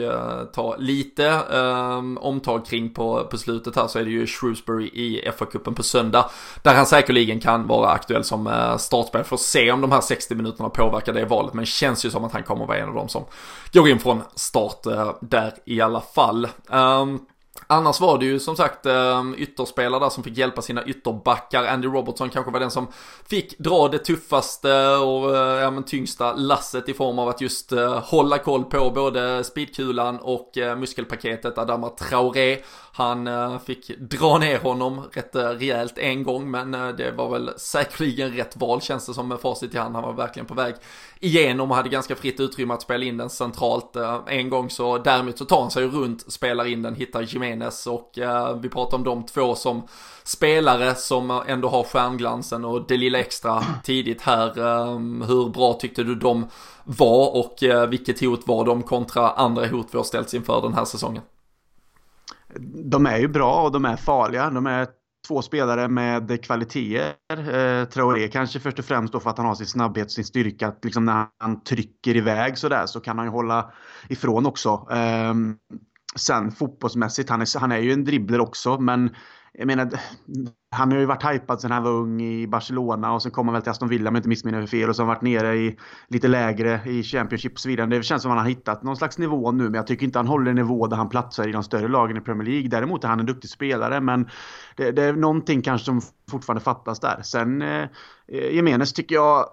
ta lite ehm, omtag kring på, på slutet här så är det ju Shrewsbury i FA-cupen på söndag. Där han säkerligen kan vara aktuell som eh, uh, startspelare. Får se om de här 60 minuterna påverkar det valet. Men känns ju som att han kommer vara en av dem som går in från start eh, där i alla fall. Um, Annars var det ju som sagt ehm, ytterspelare där som fick hjälpa sina ytterbackar. Andy Robertson kanske var den som fick dra det tuffaste och eh, ja, men, tyngsta lasset i form av att just eh, hålla koll på både speedkulan och eh, muskelpaketet Adama Traoré. Han fick dra ner honom rätt rejält en gång men det var väl säkerligen rätt val känns det som med facit i hand. Han var verkligen på väg igenom och hade ganska fritt utrymme att spela in den centralt. Eh, en gång så däremot så tar han sig runt, spelar in den, hittar Jimenez och eh, vi pratar om de två som spelare som eh, ändå har stjärnglansen och det lilla extra tidigt här. Ehm, hur bra tyckte du de var och vilket hot var de kontra andra hot vi har ställts inför den här säsongen? De är ju bra och de är farliga. De är två spelare med kvaliteter. Eh, Traoré kanske först och främst då för att han har sin snabbhet, sin styrka. Att liksom när han trycker iväg sådär så kan han ju hålla ifrån också. Eh, sen fotbollsmässigt, han är, han är ju en dribbler också men jag menar, han har ju varit hypad sen han var ung i Barcelona och sen kom han väl till Aston Villa om jag inte missminner mig fel och sen har han varit nere i lite lägre i Championship och så vidare. Det känns som att han har hittat någon slags nivå nu men jag tycker inte han håller en nivå där han platsar i de större lagen i Premier League. Däremot är han en duktig spelare men det, det är någonting kanske som fortfarande fattas där. Sen eh, eh Jemenes tycker jag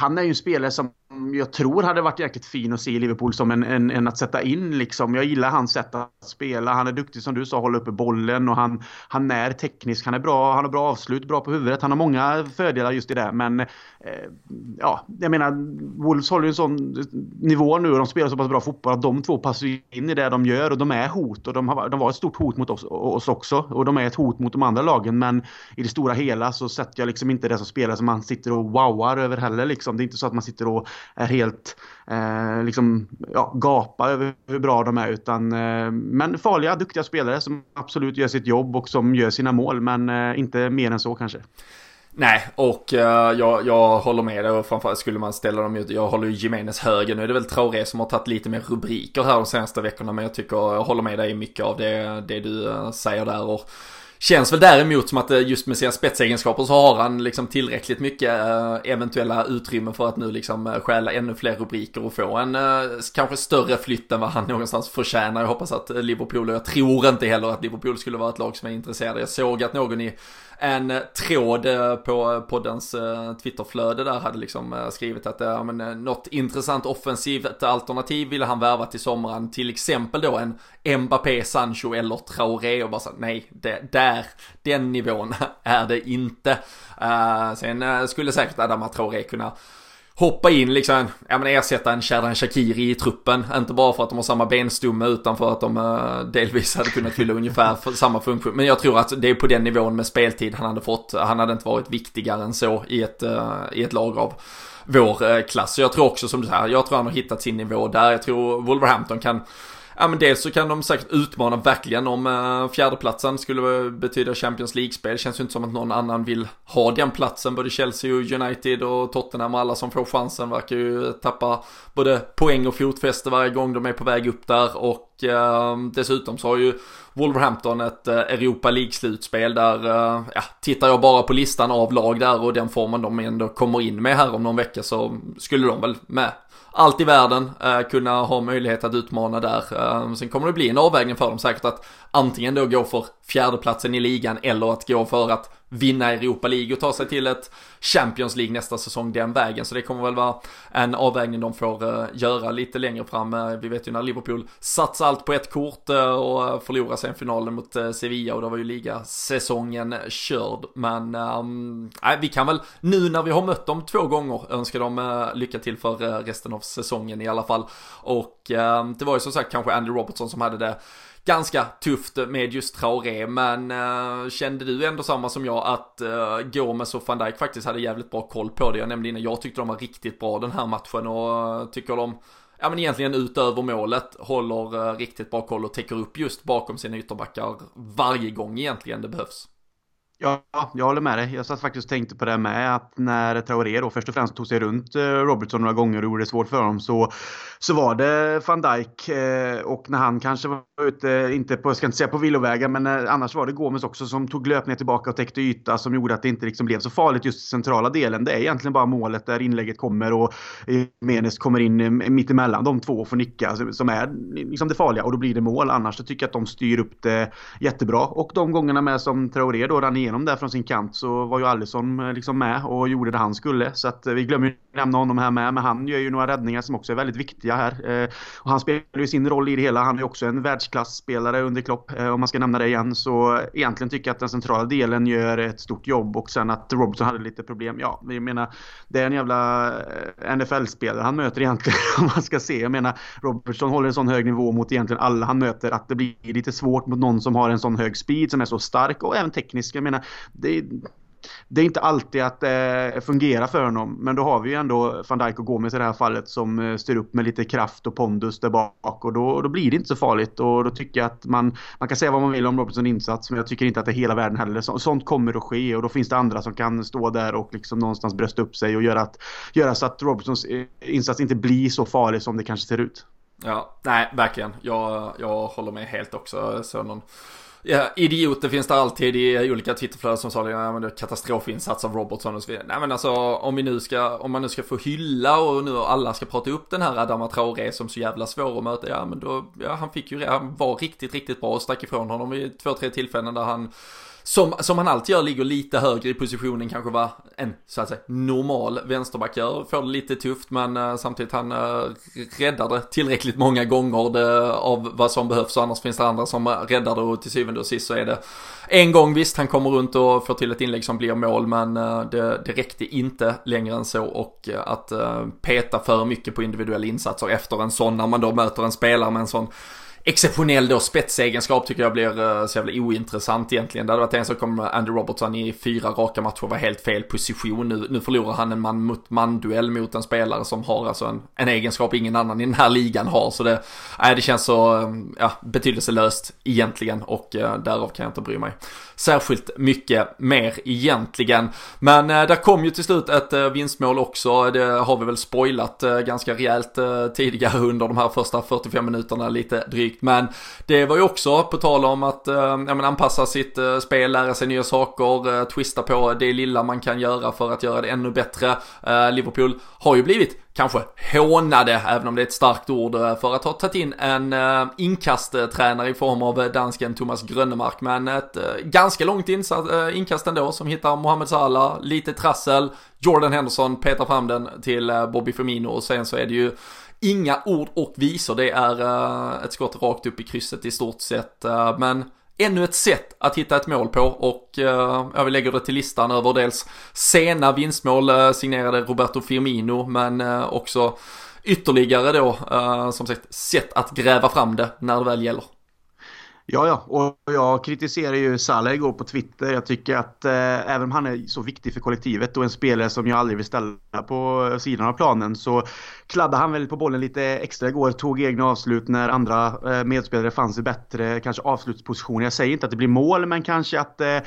han är ju en spelare som Mm, jag tror hade varit jäkligt fin att se i Liverpool som en, en, en, att sätta in. Liksom. Jag gillar hans sätt att spela. Han är duktig som du sa, hålla uppe bollen och han, han är teknisk. Han är bra, han har bra avslut, bra på huvudet. Han har många fördelar just i det. Men eh, ja, jag menar, Wolves håller ju en sån nivå nu och de spelar så pass bra fotboll att de två passar in i det de gör och de är hot. Och de, har, de var ett stort hot mot oss, oss också. Och de är ett hot mot de andra lagen. Men i det stora hela så sätter jag liksom inte det som spelare som man sitter och wowar över heller. Liksom. Det är inte så att man sitter och är helt eh, liksom, ja, gapar över hur bra de är. Utan, eh, men farliga, duktiga spelare som absolut gör sitt jobb och som gör sina mål. Men eh, inte mer än så kanske. Nej, och uh, jag, jag håller med dig och framförallt skulle man ställa dem ut, jag håller ju Jimenez höger. Nu är det väl Traoré som har tagit lite mer rubriker här de senaste veckorna, men jag tycker, jag håller med dig i mycket av det, det du uh, säger där. Och Känns väl däremot som att eh, just med sina spetsegenskaper så har han liksom tillräckligt mycket eh, eventuella utrymme för att nu liksom eh, stjäla ännu fler rubriker och få en kanske större flytt än vad han någonstans förtjänar. Jag hoppas att Liverpool, och jag tror inte heller att Liverpool skulle vara ett lag som är intresserade. Jag såg att någon i en eh, tråd eh, på eh, poddens Twitterflöde där hade liksom skrivit att ja, men, något intressant offensivt alternativ ville han värva till sommaren. Till exempel då en Mbappé, Sancho eller Traoré och bara så nej, det, där, den nivån är det inte. Uh, sen skulle säkert Adama Traoré kunna hoppa in liksom, ja men ersätta en Shadan Shakiri i truppen. Inte bara för att de har samma benstomme utan för att de uh, delvis hade kunnat fylla ungefär samma funktion. Men jag tror att det är på den nivån med speltid han hade fått. Han hade inte varit viktigare än så i ett, uh, i ett lag av vår uh, klass. Så jag tror också som du säger, jag tror han har hittat sin nivå där. Jag tror Wolverhampton kan Ja men dels så kan de säkert utmana verkligen om uh, fjärdeplatsen skulle betyda Champions League-spel. Känns ju inte som att någon annan vill ha den platsen. Både Chelsea och United och Tottenham och alla som får chansen verkar ju tappa både poäng och fotfäste varje gång de är på väg upp där. Och uh, dessutom så har ju Wolverhampton ett eh, Europa League-slutspel där, eh, ja, tittar jag bara på listan av lag där och den formen de ändå kommer in med här om någon vecka så skulle de väl med allt i världen eh, kunna ha möjlighet att utmana där. Eh, sen kommer det bli en avvägning för dem säkert att antingen då gå för fjärdeplatsen i ligan eller att gå för att vinna Europa League och ta sig till ett Champions League nästa säsong den vägen. Så det kommer väl vara en avvägning de får eh, göra lite längre fram. Eh, vi vet ju när Liverpool satsar allt på ett kort eh, och förlorar sen finalen mot Sevilla och då var ju ligasäsongen körd. Men äh, vi kan väl nu när vi har mött dem två gånger önska dem lycka till för resten av säsongen i alla fall. Och ehm, det var ju som sagt kanske Andy Robertson som hade det ganska tufft med just Traoré, men uh, kände du ändå samma som jag att uh, Gomes och van Dijk faktiskt hade jävligt bra koll på det? Jag nämnde innan, jag tyckte de var riktigt bra den här matchen och uh, tycker de ja men egentligen utöver målet håller uh, riktigt bra koll och täcker upp just bakom sina ytterbackar varje gång egentligen det behövs. Ja, jag håller med dig. Jag satt faktiskt och tänkte på det med att när Traoré då först och främst tog sig runt Robertson några gånger och gjorde det svårt för honom så så var det van Dijk eh, och när han kanske var ute, inte på, jag ska inte säga på villovägar, men eh, annars var det Gomes också som tog löpningar tillbaka och täckte yta som gjorde att det inte liksom blev så farligt just i centrala delen. Det är egentligen bara målet där inlägget kommer och Menes kommer in mitt emellan de två och får nicka alltså, som är liksom det farliga och då blir det mål. Annars så tycker jag att de styr upp det jättebra och de gångerna med som Traoré då rann igenom där från sin kant så var ju Alisson eh, liksom med och gjorde det han skulle så att vi glömmer nämna honom här med men han gör ju några räddningar som också är väldigt viktiga här. Eh, och han spelar ju sin roll i det hela. Han är också en världsklasspelare under Klopp, eh, om man ska nämna det igen. Så egentligen tycker jag att den centrala delen gör ett stort jobb och sen att Robertson hade lite problem. Ja, jag menar, det är en jävla eh, NFL-spelare han möter egentligen, om man ska se. Jag menar, Robertson håller en sån hög nivå mot egentligen alla han möter att det blir lite svårt mot någon som har en sån hög speed, som är så stark och även teknisk. Jag menar, det det är inte alltid att det eh, fungerar för honom. Men då har vi ju ändå van Dijk och Gomes i det här fallet som eh, styr upp med lite kraft och pondus där bak. Och då, då blir det inte så farligt. Och då tycker jag att man, man kan säga vad man vill om Robertsons insats. Men jag tycker inte att det är hela världen heller. Så, sånt kommer att ske och då finns det andra som kan stå där och liksom någonstans brösta upp sig och göra, att, göra så att Robertsons eh, insats inte blir så farlig som det kanske ser ut. Ja, nej, verkligen. Jag, jag håller med helt också. Så någon Ja, idioter finns det alltid i olika Twitterflöden som sa det, ja, men det är katastrofinsats av Robertson och så vidare. Nej men alltså om vi nu ska, om man nu ska få hylla och nu alla ska prata upp den här Adama Traoré som så jävla svår att möta, ja men då, ja han fick ju, han var riktigt, riktigt bra och stack ifrån honom vid två, tre tillfällen där han som, som han alltid gör, ligger lite högre i positionen kanske vad en så att säga normal vänsterback gör. Får det lite tufft men uh, samtidigt han uh, räddar det tillräckligt många gånger det, av vad som behövs. Och annars finns det andra som eh, räddar det och till syvende och sist så är det en gång. Visst, han kommer runt och får till ett inlägg som blir mål men uh, det, det räckte inte längre än så. Och att peta för mycket på individuella insatser efter en sån när man då möter en spelare med en sån exceptionell då spetsegenskap tycker jag blir eh, så jävla ointressant egentligen. Det hade varit en som kom Andy Robertson i fyra raka matcher var helt fel position. Nu, nu förlorar han en man mot man-duell mot en spelare som har alltså en, en egenskap ingen annan i den här ligan har. Så det, äh, det känns så eh, ja, betydelselöst egentligen och äh, därav kan jag inte bry mig särskilt mycket mer egentligen. Men äh, där kom ju till slut ett äh, vinstmål också. Det har vi väl spoilat äh, ganska rejält tidigare under de här första 45 minuterna lite drygt sikt. Men det var ju också på tal om att eh, ja, men anpassa sitt eh, spel, lära sig nya saker, eh, twista på det lilla man kan göra för att göra det ännu bättre. Eh, Liverpool har ju blivit kanske hånade, även om det är ett starkt ord, eh, för att ha tagit in en eh, inkasttränare i form av eh, dansken Thomas Grönemark. Men ett ganska långt insats, eh, inkast ändå som hittar Mohamed Salah, lite trassel, Jordan Henderson petar fram den till Bobby Firmino och sen så är det ju Inga ord och visor, det är uh, ett skott rakt upp i krysset i stort sett. Uh, men ännu ett sätt att hitta ett mål på och eh, uh, jag lägger det till listan över dels sena vinstmål uh, signerade Roberto Firmino men uh, också ytterligare då som sagt sätt att gräva fram det när det väl gäller. Ja, ja, och jag kritiserar ju Salah igår på Twitter. Jag tycker att eh, även om han är så viktig för kollektivet och en spelare som jag aldrig vill ställa på sidan av planen så kladdade han väl på bollen lite extra igår. Tog egna avslut när andra eh, medspelare fanns i bättre kanske avslutspositioner. Jag säger inte att det blir mål, men kanske att eh,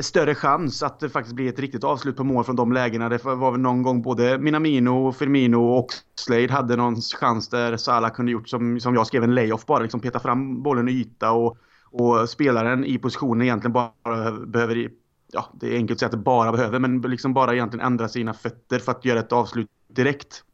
större chans att det faktiskt blir ett riktigt avslut på mål från de lägena. Det var väl någon gång både Minamino, Firmino och Slade hade någon chans där Salah kunde gjort som, som jag skrev en layoff bara, liksom peta fram bollen i yta och, och spelaren i positionen egentligen bara behöver, ja det är enkelt att säga att det bara behöver, men liksom bara egentligen ändra sina fötter för att göra ett avslut direkt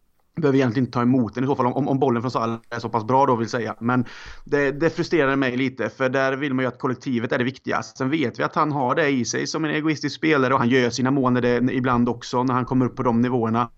behöver egentligen inte ta emot den i så fall om, om bollen från Salah är så pass bra då vill säga. Men det, det frustrerar mig lite för där vill man ju att kollektivet är det viktigaste. Sen vet vi att han har det i sig som en egoistisk spelare och han gör sina mål det, ibland också när han kommer upp på de nivåerna.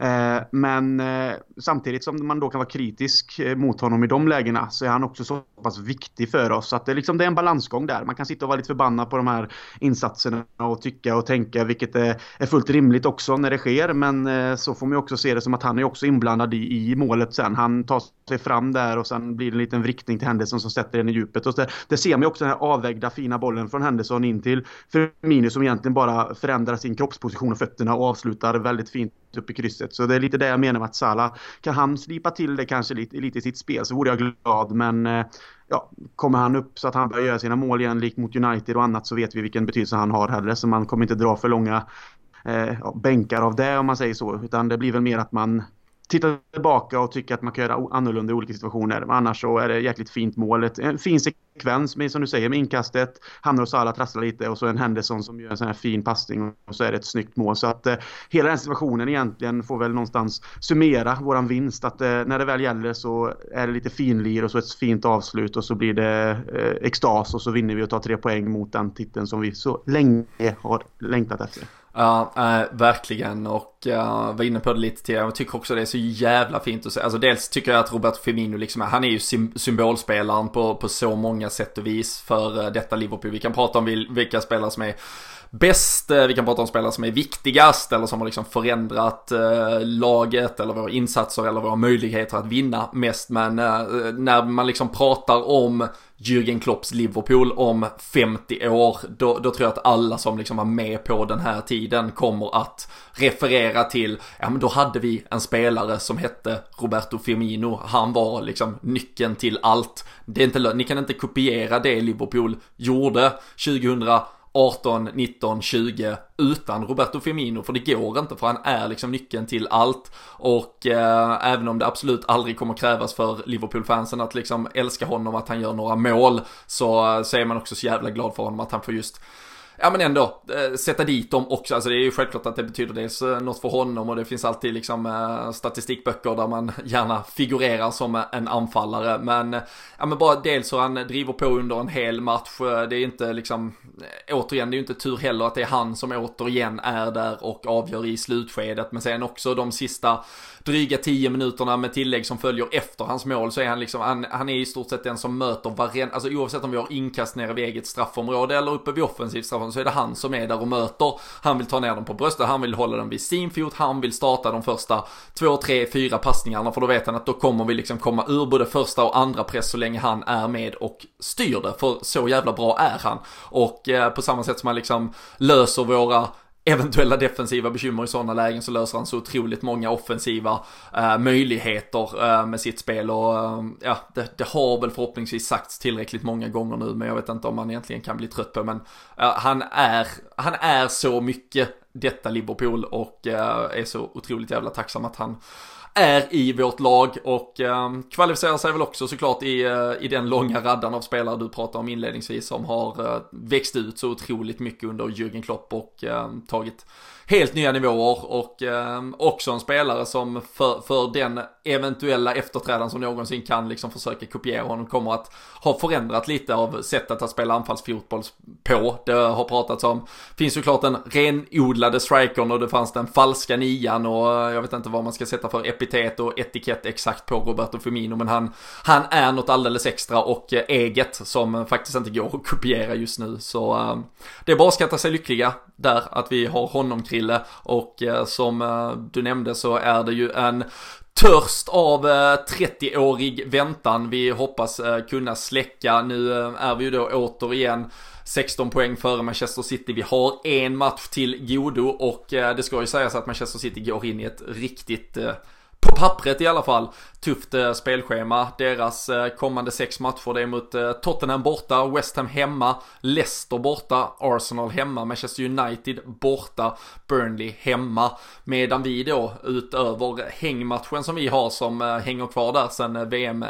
Eh, men eh, samtidigt som man då kan vara kritisk eh, mot honom i de lägena så är han också så pass viktig för oss. att det, liksom, det är en balansgång där. Man kan sitta och vara lite förbannad på de här insatserna och tycka och tänka vilket är, är fullt rimligt också när det sker. Men eh, så får man ju också se det som att han är också inblandad i, i målet sen. Han tar sig fram där och sen blir det en liten vrickning till Henderson som sätter den i djupet. Och det, det ser man ju också den här avvägda fina bollen från Henderson in till Firmino som egentligen bara förändrar sin kroppsposition och fötterna och avslutar väldigt fint upp i krysset. Så det är lite det jag menar med att Salah, kan han slipa till det kanske lite, lite i sitt spel så vore jag glad. Men eh, ja, kommer han upp så att han börjar göra sina mål igen, likt mot United och annat, så vet vi vilken betydelse han har heller. Så man kommer inte dra för långa eh, bänkar av det om man säger så. Utan det blir väl mer att man tittar tillbaka och tycker att man kan göra annorlunda i olika situationer. Men annars så är det jäkligt fint mål. En fin sekvens med, som du säger, med inkastet. Hamnar hos alla, trasslar lite och så en Henderson som gör en sån här fin passning och så är det ett snyggt mål. Så att eh, hela den situationen egentligen får väl någonstans summera våran vinst. Att eh, när det väl gäller så är det lite finlir och så ett fint avslut och så blir det eh, extas och så vinner vi och tar tre poäng mot den titeln som vi så länge har längtat efter. Ja, äh, verkligen och uh, var inne på det lite tidigare. Jag tycker också det är så jävla fint att se. Alltså dels tycker jag att Robert Firmino liksom, han är ju symbolspelaren på, på så många sätt och vis för uh, detta Liverpool. Vi kan prata om vilka spelare som är bäst, vi kan prata om spelare som är viktigast eller som har liksom förändrat eh, laget eller våra insatser eller våra möjligheter att vinna mest. Men eh, när man liksom pratar om Jürgen Klopps Liverpool om 50 år, då, då, tror jag att alla som liksom var med på den här tiden kommer att referera till, ja men då hade vi en spelare som hette Roberto Firmino, han var liksom nyckeln till allt. Det är inte, ni kan inte kopiera det Liverpool gjorde 2000 18, 19, 20 utan Roberto Firmino för det går inte för han är liksom nyckeln till allt. Och eh, även om det absolut aldrig kommer krävas för Liverpool-fansen att liksom älska honom att han gör några mål så, eh, så är man också så jävla glad för honom att han får just ja men ändå, eh, sätta dit dem också. Alltså det är ju självklart att det betyder dels eh, något för honom och det finns alltid liksom eh, statistikböcker där man gärna figurerar som en anfallare. Men, ja men bara dels hur han driver på under en hel match. Det är inte liksom, återigen, det är ju inte tur heller att det är han som återigen är där och avgör i slutskedet. Men sen också de sista dryga 10 minuterna med tillägg som följer efter hans mål så är han liksom, han, han är i stort sett den som möter varenda, alltså oavsett om vi har inkast nere vid eget straffområde eller uppe vid offensivt straffområde så är det han som är där och möter. Han vill ta ner dem på bröstet, han vill hålla dem vid sin fot, han vill starta de första två, tre, fyra passningarna för då vet han att då kommer vi liksom komma ur både första och andra press så länge han är med och styr det. För så jävla bra är han. Och eh, på samma sätt som han liksom löser våra eventuella defensiva bekymmer i sådana lägen så löser han så otroligt många offensiva eh, möjligheter eh, med sitt spel. Och eh, ja, det, det, har väl förhoppningsvis sagts tillräckligt många gånger nu men jag vet inte om man egentligen kan bli trött på men eh, han är, han är så mycket detta Liverpool och eh, är så otroligt jävla tacksam att han är i vårt lag och eh, kvalificerar sig väl också såklart i, eh, i den långa raddan av spelare du pratade om inledningsvis som har eh, växt ut så otroligt mycket under Jürgen Klopp och eh, tagit helt nya nivåer och eh, också en spelare som för, för den eventuella efterträdaren som någonsin kan liksom försöka kopiera honom kommer att ha förändrat lite av sättet att spela anfallsfotboll på. Det har pratats om, finns såklart den renodlade strikern och det fanns den falska nian och eh, jag vet inte vad man ska sätta för epitet och etikett exakt på Roberto Firmino men han, han är något alldeles extra och eh, eget som eh, faktiskt inte går att kopiera just nu så eh, det är bara att skatta sig lyckliga där att vi har honom Krille och eh, som eh, du nämnde så är det ju en törst av eh, 30-årig väntan vi hoppas kunna släcka. Nu är vi ju då återigen 16 poäng före Manchester City. Vi har en match till godo och det ska ju sägas att Manchester City går in i ett riktigt på pappret i alla fall, tufft eh, spelschema. Deras eh, kommande sex matcher det är mot eh, Tottenham borta, West Ham hemma, Leicester borta, Arsenal hemma, Manchester United borta, Burnley hemma. Medan vi då utöver hängmatchen som vi har som hänger kvar där sen VM,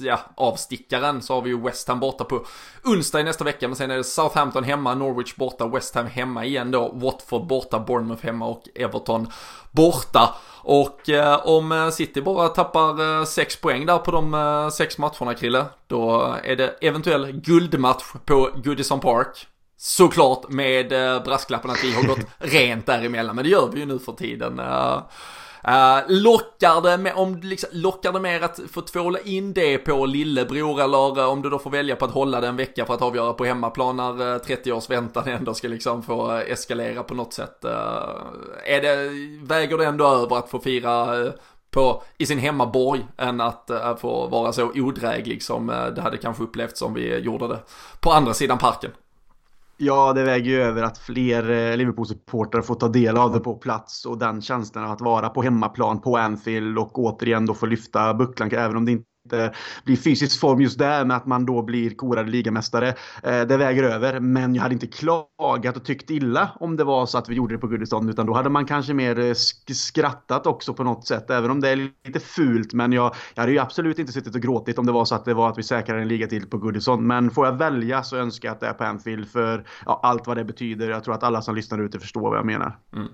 ja, avstickaren så har vi ju West Ham borta på onsdag i nästa vecka. Men sen är det Southampton hemma, Norwich borta, West Ham hemma igen då, Watford borta, Bournemouth hemma och Everton borta. Och eh, om City bara tappar eh, sex poäng där på de eh, sex matcherna Krille, då är det eventuell guldmatch på Goodison Park. Såklart med eh, brasklappen att vi har gått rent däremellan, men det gör vi ju nu för tiden. Uh, lockar, det med, om, liksom, lockar det mer att få tvåla in det på lillebror eller uh, om du då får välja på att hålla det en vecka för att avgöra på hemmaplan när uh, 30 års väntan ändå ska liksom få eskalera på något sätt. är det, väger det ändå över att få fira på, i sin hemmaborg än att uh, få vara så odräglig som uh, det hade kanske upplevts om vi gjorde det på andra sidan parken. Ja, det väger ju över att fler eh, Liverpool-supportrar får ta del av det på plats och den känslan av att vara på hemmaplan på Anfield och återigen då få lyfta bucklan även om det inte inte blir fysisk form just där med att man då blir korad ligamästare. Eh, det väger över, men jag hade inte klagat och tyckt illa om det var så att vi gjorde det på Goodison utan då hade man kanske mer eh, skrattat också på något sätt. Även om det är lite fult, men jag, jag hade ju absolut inte suttit och gråtit om det var så att det var att vi säkrade en liga till på Goodison. Men får jag välja så önskar jag att det är på Anfield för ja, allt vad det betyder. Jag tror att alla som lyssnar ute förstår vad jag menar. Mm.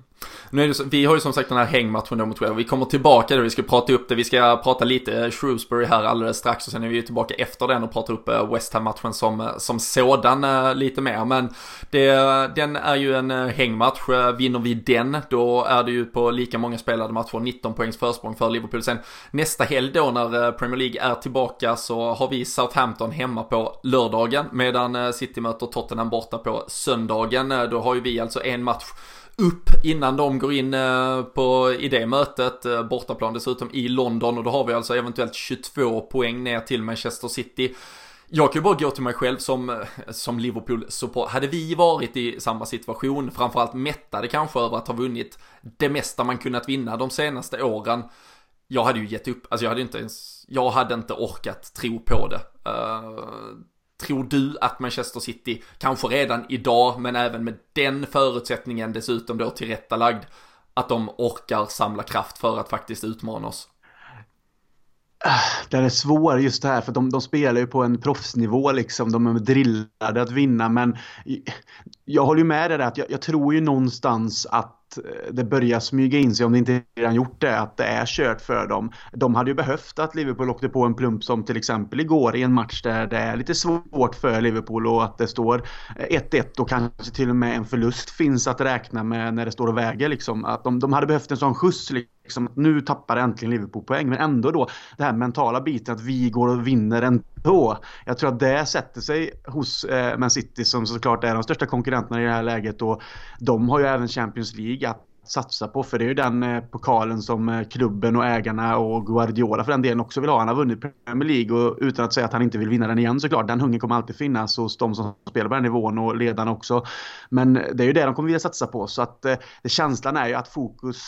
Nu är det så, vi har ju som sagt den här hängmatchen mot Wales. Vi kommer tillbaka där. vi ska prata upp det. Vi ska prata lite eh, Shrewsbury här alldeles strax och sen är vi tillbaka efter den och pratar upp eh, West Ham-matchen som, eh, som sådan eh, lite mer. Men det, den är ju en hängmatch. Vinner vi den, då är det ju på lika många spelade matcher, 19 poängs försprång för Liverpool. Sen nästa helg då när Premier League är tillbaka så har vi Southampton hemma på lördagen medan City möter Tottenham borta på söndagen. Då har ju vi alltså en match upp innan de går in eh, på, i det mötet. Eh, bortaplan dessutom i London och då har vi alltså eventuellt 22 poäng ner till Manchester City. Jag kan ju bara gå till mig själv som, eh, som Liverpool-support. Hade vi varit i samma situation, framförallt mättade kanske över att ha vunnit det mesta man kunnat vinna de senaste åren. Jag hade ju gett upp, alltså jag hade inte ens, jag hade inte orkat tro på det. Uh, Tror du att Manchester City, kanske redan idag, men även med den förutsättningen dessutom då tillrättalagd, att de orkar samla kraft för att faktiskt utmana oss? Ah, den är svår just det här för de, de spelar ju på en proffsnivå liksom. De är drillade att vinna men jag håller ju med dig där att jag, jag tror ju någonstans att Eh, det börjar smyga in sig, om det inte redan gjort det, att det är kört för dem. De hade ju behövt att Liverpool åkte på en plump som till exempel igår i en match där det är lite svårt för Liverpool och att det står eh, 1-1 och kanske till och med en förlust finns att räkna med när det står och väger. Liksom. Att de, de hade behövt en sån skjuts. Liksom, Liksom nu tappar äntligen Liverpool poäng, men ändå då den här mentala biten att vi går och vinner ändå. Jag tror att det sätter sig hos eh, Man City som såklart är de största konkurrenterna i det här läget och de har ju även Champions League att satsa på. För det är ju den eh, pokalen som eh, klubben och ägarna och Guardiola för den delen också vill ha. Han har vunnit Premier League och utan att säga att han inte vill vinna den igen såklart. Den hungern kommer alltid finnas hos de som spelar på den nivån och ledarna också. Men det är ju det de kommer vilja satsa på. Så att eh, känslan är ju att fokus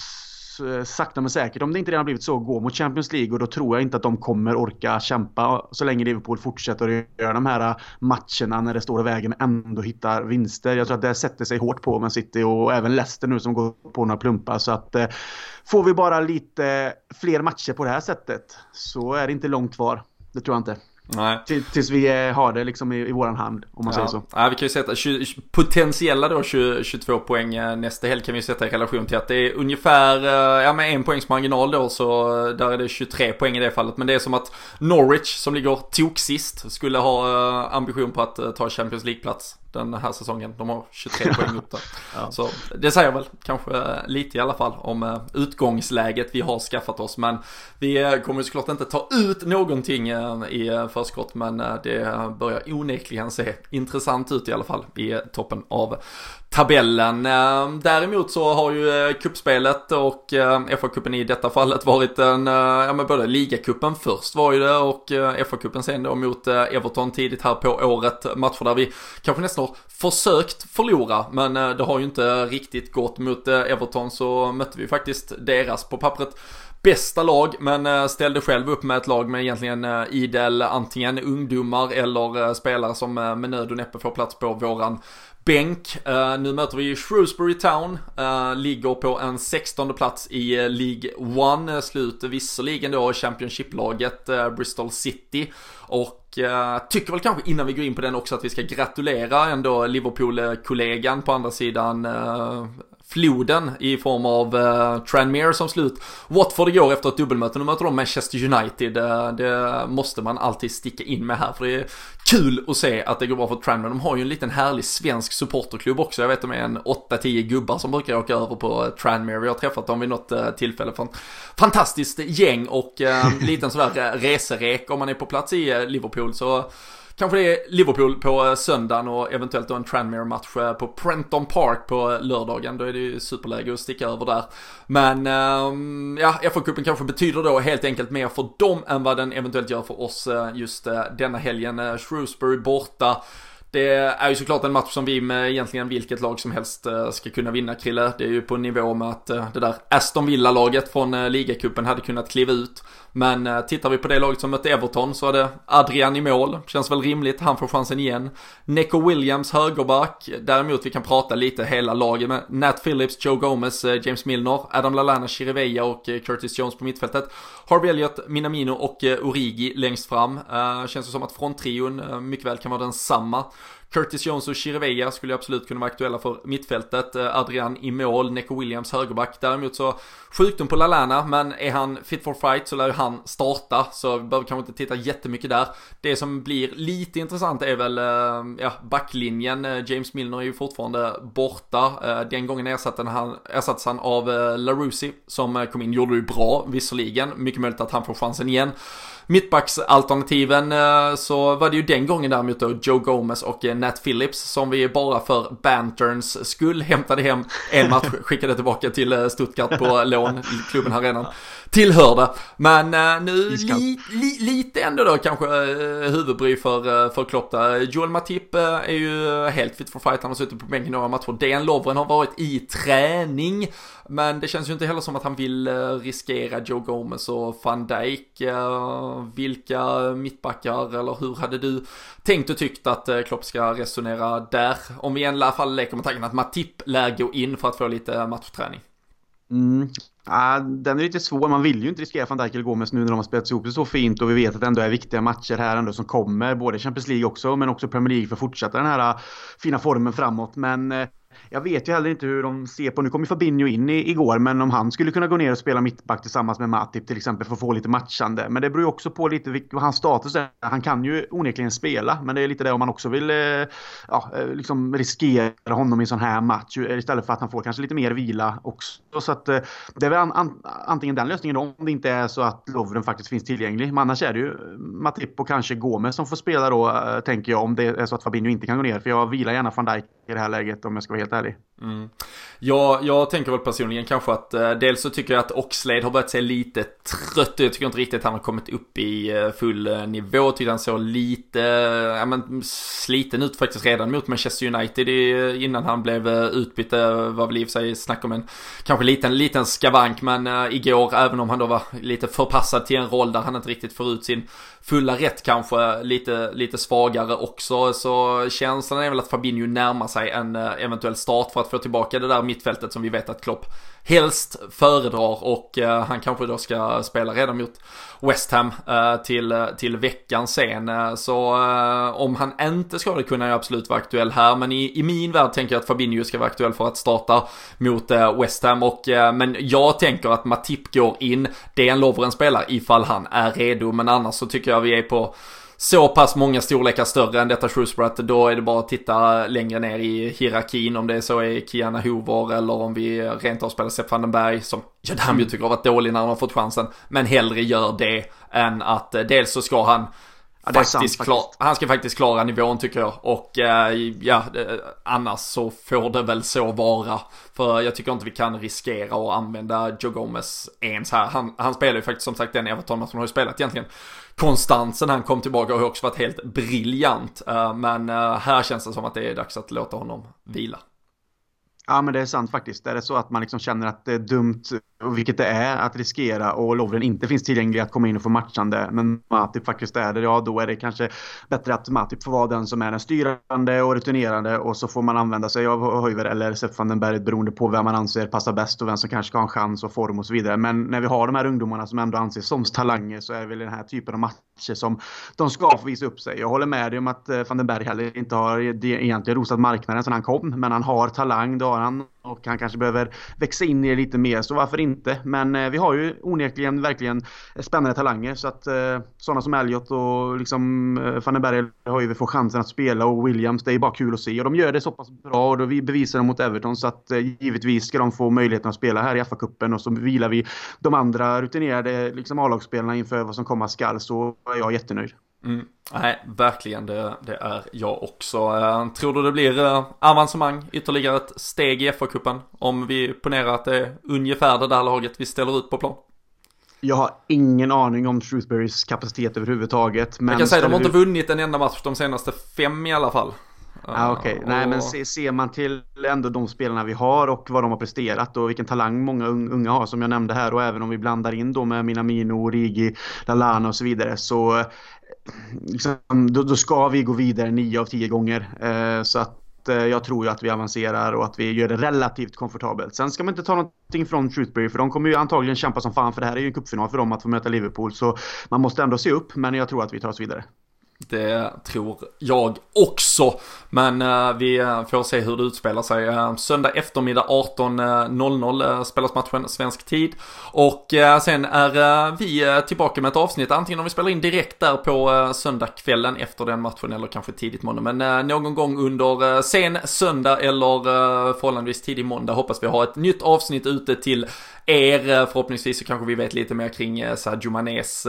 Eh, sakta men säkert, om det inte redan blivit så, gå mot Champions League och då tror jag inte att de kommer orka kämpa så länge Liverpool fortsätter att göra de här eh, matcherna när det står i vägen men ändå hittar vinster. Jag tror att det sätter sig hårt på Man City och även Leicester nu som går på några plumpar. Så att eh, får vi bara lite fler matcher på det här sättet så är det inte långt kvar. Det tror jag inte. Nej. Tills vi har det liksom i, i våran hand, om man ja. säger så. Ja, vi kan ju sätta 20, potentiella då 20, 22 poäng eh, nästa helg kan vi sätta i relation till att det är ungefär, eh, ja med en poängs marginal då så eh, där är det 23 poäng i det fallet. Men det är som att Norwich som ligger tok sist skulle ha ambition på att ta Champions League-plats den här säsongen. De har 23 poäng upp där. ja. Så det säger väl kanske lite i alla fall om eh, utgångsläget vi har skaffat oss. Men vi eh, kommer såklart inte ta ut någonting eh, i förskott. Men det börjar onekligen se intressant ut i alla fall i toppen av tabellen. Däremot så har ju kuppspelet och FA-cupen i detta fallet varit en, ja men både ligacupen först var ju det och FA-cupen sen då mot Everton tidigt här på året. Matcher där vi kanske nästan har försökt förlora men eh, det har ju inte riktigt gått. Mot eh, Everton så mötte vi faktiskt deras på pappret bästa lag men eh, ställde själv upp med ett lag med egentligen idel antingen ungdomar eller spelare som med nöd och näppe får plats på våran bänk. Nu möter vi Shrewsbury Town, ligger på en 16 plats i League 1, slut visserligen då Championship-laget Bristol City. Och Eh, tycker väl kanske innan vi går in på den också att vi ska gratulera ändå Liverpool-kollegan på andra sidan eh, floden i form av uh, Tranmere som slut. Watford igår efter ett dubbelmöte, nu möter de Manchester United. Uh, det måste man alltid sticka in med här för det är kul att se att det går bra för Tranmere. De har ju en liten härlig svensk supporterklubb också. Jag vet de är en 8-10 gubbar som brukar åka över på eh, Tranmere. Vi har träffat dem vid något uh, tillfälle. från fantastiskt gäng och uh, liten sådär reserek om man är på plats i Liverpool så Kanske det är Liverpool på eh, söndagen och eventuellt då en Tranmere-match eh, på Prenton Park på eh, lördagen. Då är det ju superläge att sticka över där. Men ehm, ja, FA-cupen kanske betyder då helt enkelt mer för dem än vad den eventuellt gör för oss just denna helgen. Shrewsbury borta. Det är ju såklart en match som vi med egentligen vilket lag som helst ska kunna vinna Krille. Det är ju på nivå med att det där Aston Villa-laget från ligacupen hade kunnat kliva ut. Men eh, tittar vi på det laget som mötte Everton så är det Adrian i mål. Känns väl rimligt, han får chansen igen. Neco Williams högerback. Däremot vi kan prata lite hela laget med Nat Phillips, Joe Gomez, eh, James Milner, Adam Lallana, Chirivella och eh, Curtis Jones på mittfältet. Harvey Elliott, Minamino och eh, Origi längst fram. Eh, känns det som att fronttrion eh, mycket väl kan vara densamma. Curtis Jones och Chirivella skulle absolut kunna vara aktuella för mittfältet. Eh, Adrian i mål, Neco Williams högerback. Däremot så sjukdom på Lalana, men är han fit for fight så lär ju han starta. Så vi behöver kanske inte titta jättemycket där. Det som blir lite intressant är väl, eh, ja, backlinjen. Eh, James Milner är ju fortfarande borta. Den gången ersattes han, ersattes han av LaRusi som kom in, gjorde det ju bra visserligen. Mycket möjligt att han får chansen igen mittbacksalternativen eh, så var det ju den gången däremot då Joe Gomez och eh, Nat Phillips som vi bara för banterns skull hämtade hem en match, skickade tillbaka till eh, Stuttgart på lån. Klubben här redan tillhörde. Men nu li, li, lite ändå då kanske huvudbry för, för Klopp där. Joel Matip är ju helt fit for fight, han har suttit på bänken några matcher. Dejan Lovren har varit i träning. Men det känns ju inte heller som att han vill riskera Joe Gomez och van Dijk vilka mittbackar eller hur hade du tänkt och tyckt att Klopp ska resonera där? Om vi i alla fall leker med tanken att Matip lär gå in för att få lite matchträning. Mm. Ja, den är lite svår. Man vill ju inte riskera van Dijk eller Gomes nu när de har spelat ihop det så fint och vi vet att det ändå är viktiga matcher här ändå som kommer. Både Champions League också men också Premier League för att fortsätta den här äh, fina formen framåt. Men eh, jag vet ju heller inte hur de ser på, nu kom ju Fabinho in i, igår, men om han skulle kunna gå ner och spela mittback tillsammans med Matip till exempel för att få lite matchande. Men det beror ju också på lite vad hans status är. Han kan ju onekligen spela, men det är lite det om man också vill eh, ja, eh, liksom riskera honom i en sån här match eh, istället för att han får kanske lite mer vila också. Så att det är väl an, an, antingen den lösningen då, om det inte är så att Lovren faktiskt finns tillgänglig. Men annars är det ju Matip och kanske Gomes som får spela då, tänker jag, om det är så att Fabinho inte kan gå ner. För jag vilar gärna van Dijk i det här läget om jag ska vara helt ärlig. Mm. Ja, jag tänker väl personligen kanske att eh, dels så tycker jag att Oxlade har börjat se lite trött ut. Jag tycker inte riktigt att han har kommit upp i eh, full eh, nivå. Tycker han såg lite, eh, ja men sliten ut faktiskt redan mot Manchester United eh, innan han blev eh, utbytt. Det var väl i och för sig snack om en kanske liten, liten skavank men igår även om han då var lite förpassad till en roll där han inte riktigt får ut sin fulla rätt kanske lite, lite svagare också. Så känslan är väl att Fabinho närmar sig en eventuell start för att få tillbaka det där mittfältet som vi vet att Klopp helst föredrar och eh, han kanske då ska spela redan mot West Ham eh, till, eh, till veckan sen. Eh, så så om han inte ska det kunna jag absolut vara aktuell här men i, i min värld tänker jag att Fabinho ska vara aktuell för att starta mot West Ham och men jag tänker att Matip går in. Det är en Lovren spelar ifall han är redo men annars så tycker jag vi är på så pass många storlekar större än detta Shrewsbury att då är det bara att titta längre ner i hierarkin om det så är Kiana Hoover eller om vi rent av spelar Sepp Vandenberg som Judd Hamby tycker har varit dålig när han har fått chansen. Men hellre gör det än att eh, dels så ska han Ja, faktiskt sant, klar, han ska faktiskt klara nivån tycker jag. Och eh, ja, annars så får det väl så vara. För jag tycker inte vi kan riskera att använda Joe Gomez ens här. Han, han spelar ju faktiskt som sagt den Everton som har ju spelat egentligen Konstansen han kom tillbaka har också varit helt briljant. Eh, men eh, här känns det som att det är dags att låta honom vila. Ja men det är sant faktiskt. Är det så att man liksom känner att det är dumt, vilket det är, att riskera och Lovren inte finns tillgänglig att komma in och få matchande, men Matip faktiskt är det, ja då är det kanske bättre att Matip får vara den som är den styrande och returnerande och så får man använda sig av Höjver eller Sepp van den Berg beroende på vem man anser passar bäst och vem som kanske ska ha en chans och form och så vidare. Men när vi har de här ungdomarna som ändå anses som talanger så är det väl den här typen av matcher som de ska få visa upp sig. Jag håller med dig om att eh, van den Berg heller inte har egentligen rosat marknaden sedan han kom, men han har talang, det har han och han kanske behöver växa in i det lite mer, så varför inte? Men eh, vi har ju onekligen verkligen eh, spännande talanger så att eh, sådana som Elliot och liksom eh, van den Berg har ju fått chansen att spela och Williams, det är bara kul att se och de gör det så pass bra och då vi bevisar dem mot Everton så att eh, givetvis ska de få möjligheten att spela här i FA-cupen och så vilar vi de andra rutinerade liksom A-lagsspelarna inför vad som komma skall så är jag jättenöjd. Mm. Nej, verkligen det, det, är jag också. Uh, tror du det blir uh, avancemang, ytterligare ett steg i FA-cupen? Om vi ponerar att det är ungefär det där laget vi ställer ut på plan? Jag har ingen aning om Shrewsburys kapacitet överhuvudtaget. Men jag kan säga att de har inte vunnit en enda match de senaste fem i alla fall. Ah, Okej, okay. nej men se, ser man till ändå de spelarna vi har och vad de har presterat och vilken talang många unga har som jag nämnde här och även om vi blandar in då med Minamino, Rigi, Lalana och så vidare så liksom, då, då, ska vi gå vidare 9 av 10 gånger. Eh, så att eh, jag tror ju att vi avancerar och att vi gör det relativt komfortabelt. Sen ska man inte ta någonting från Shrewsbury för de kommer ju antagligen kämpa som fan för det här är ju en cupfinal för dem att få möta Liverpool. Så man måste ändå se upp men jag tror att vi tar oss vidare. Det tror jag också. Men eh, vi får se hur det utspelar sig. Eh, söndag eftermiddag 18.00 eh, spelas matchen svensk tid. Och sen är vi tillbaka med ett avsnitt. Antingen om vi spelar in direkt där på söndagskvällen efter den matchen eller kanske tidigt måndag. Men någon gång under sen söndag eller förhållandevis tidig måndag hoppas vi ha ett nytt avsnitt ute till er. Förhoppningsvis så kanske vi vet lite mer kring Sadio Manes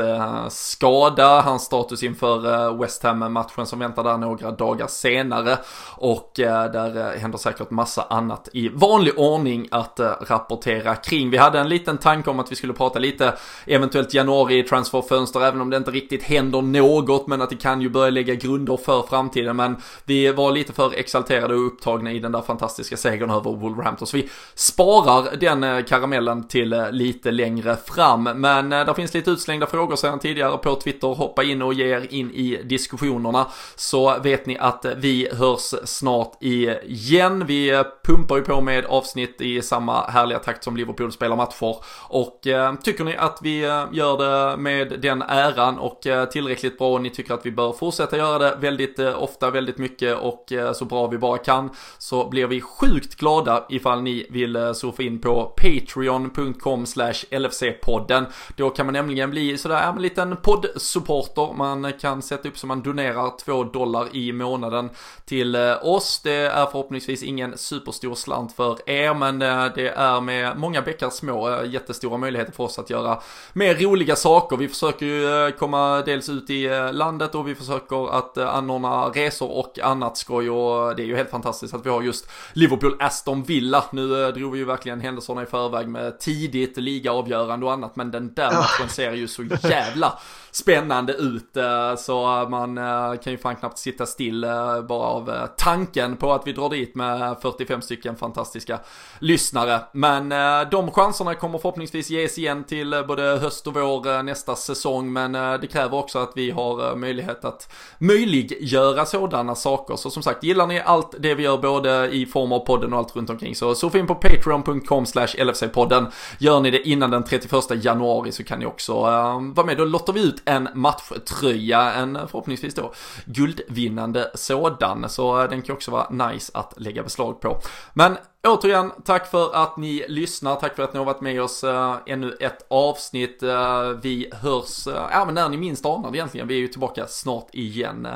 skada, hans status inför West Ham-matchen som väntar där några dagar senare. Och eh, där eh, händer säkert massa annat i vanlig ordning att eh, rapportera kring. Vi hade en liten tanke om att vi skulle prata lite eventuellt januari transferfönster även om det inte riktigt händer något men att det kan ju börja lägga grunder för framtiden. Men vi var lite för exalterade och upptagna i den där fantastiska segern över Wolverhampton så vi sparar den karamellen till lite längre fram. Men där finns lite utslängda frågor sedan tidigare på Twitter. Hoppa in och ge er in i diskussionerna så vet ni att vi hörs snart igen. Vi pumpar ju på med avsnitt i samma härliga takt som Liverpool spelar matcher och eh, tycker ni att vi eh, gör det med den äran och eh, tillräckligt bra och ni tycker att vi bör fortsätta göra det väldigt eh, ofta, väldigt mycket och eh, så bra vi bara kan så blir vi sjukt glada ifall ni vill surfa in på patreon.com LFC-podden. Då kan man nämligen bli sådär en liten poddsupporter. Man kan sätta upp så man donerar 2 dollar i månaden till oss. Det är förhoppningsvis ingen superstor slant för er men det är med många bäckar små jättestora möjligheter för oss att göra mer roliga saker. Vi försöker ju komma dels ut i landet och vi försöker att anordna resor och annat skoj och det är ju helt fantastiskt att vi har just Liverpool Aston Villa. Nu drog vi ju verkligen händelserna i förväg med tidigt ligaavgörande och annat men den där matchen ser ju så jävla spännande ut eh, så man eh, kan ju fan knappt sitta still eh, bara av tanken på att vi drar dit med 45 stycken fantastiska lyssnare. Men de chanserna kommer förhoppningsvis ges igen till både höst och vår nästa säsong men det kräver också att vi har möjlighet att möjliggöra sådana saker. Så som sagt, gillar ni allt det vi gör både i form av podden och allt runt omkring så surfa in på patreon.com slash LFC-podden. Gör ni det innan den 31 januari så kan ni också vara med. Då lottar vi ut en matchtröja, en förhoppningsvis då guldvinnande sådan. Så eh, den kan också vara nice att lägga beslag på. Men återigen, tack för att ni lyssnar, tack för att ni har varit med oss äh, ännu ett avsnitt. Äh, vi hörs, äh, ja men när ni minst anar det egentligen, vi är ju tillbaka snart igen.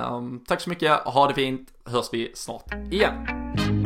tack så mycket, ha det fint, hörs vi snart igen.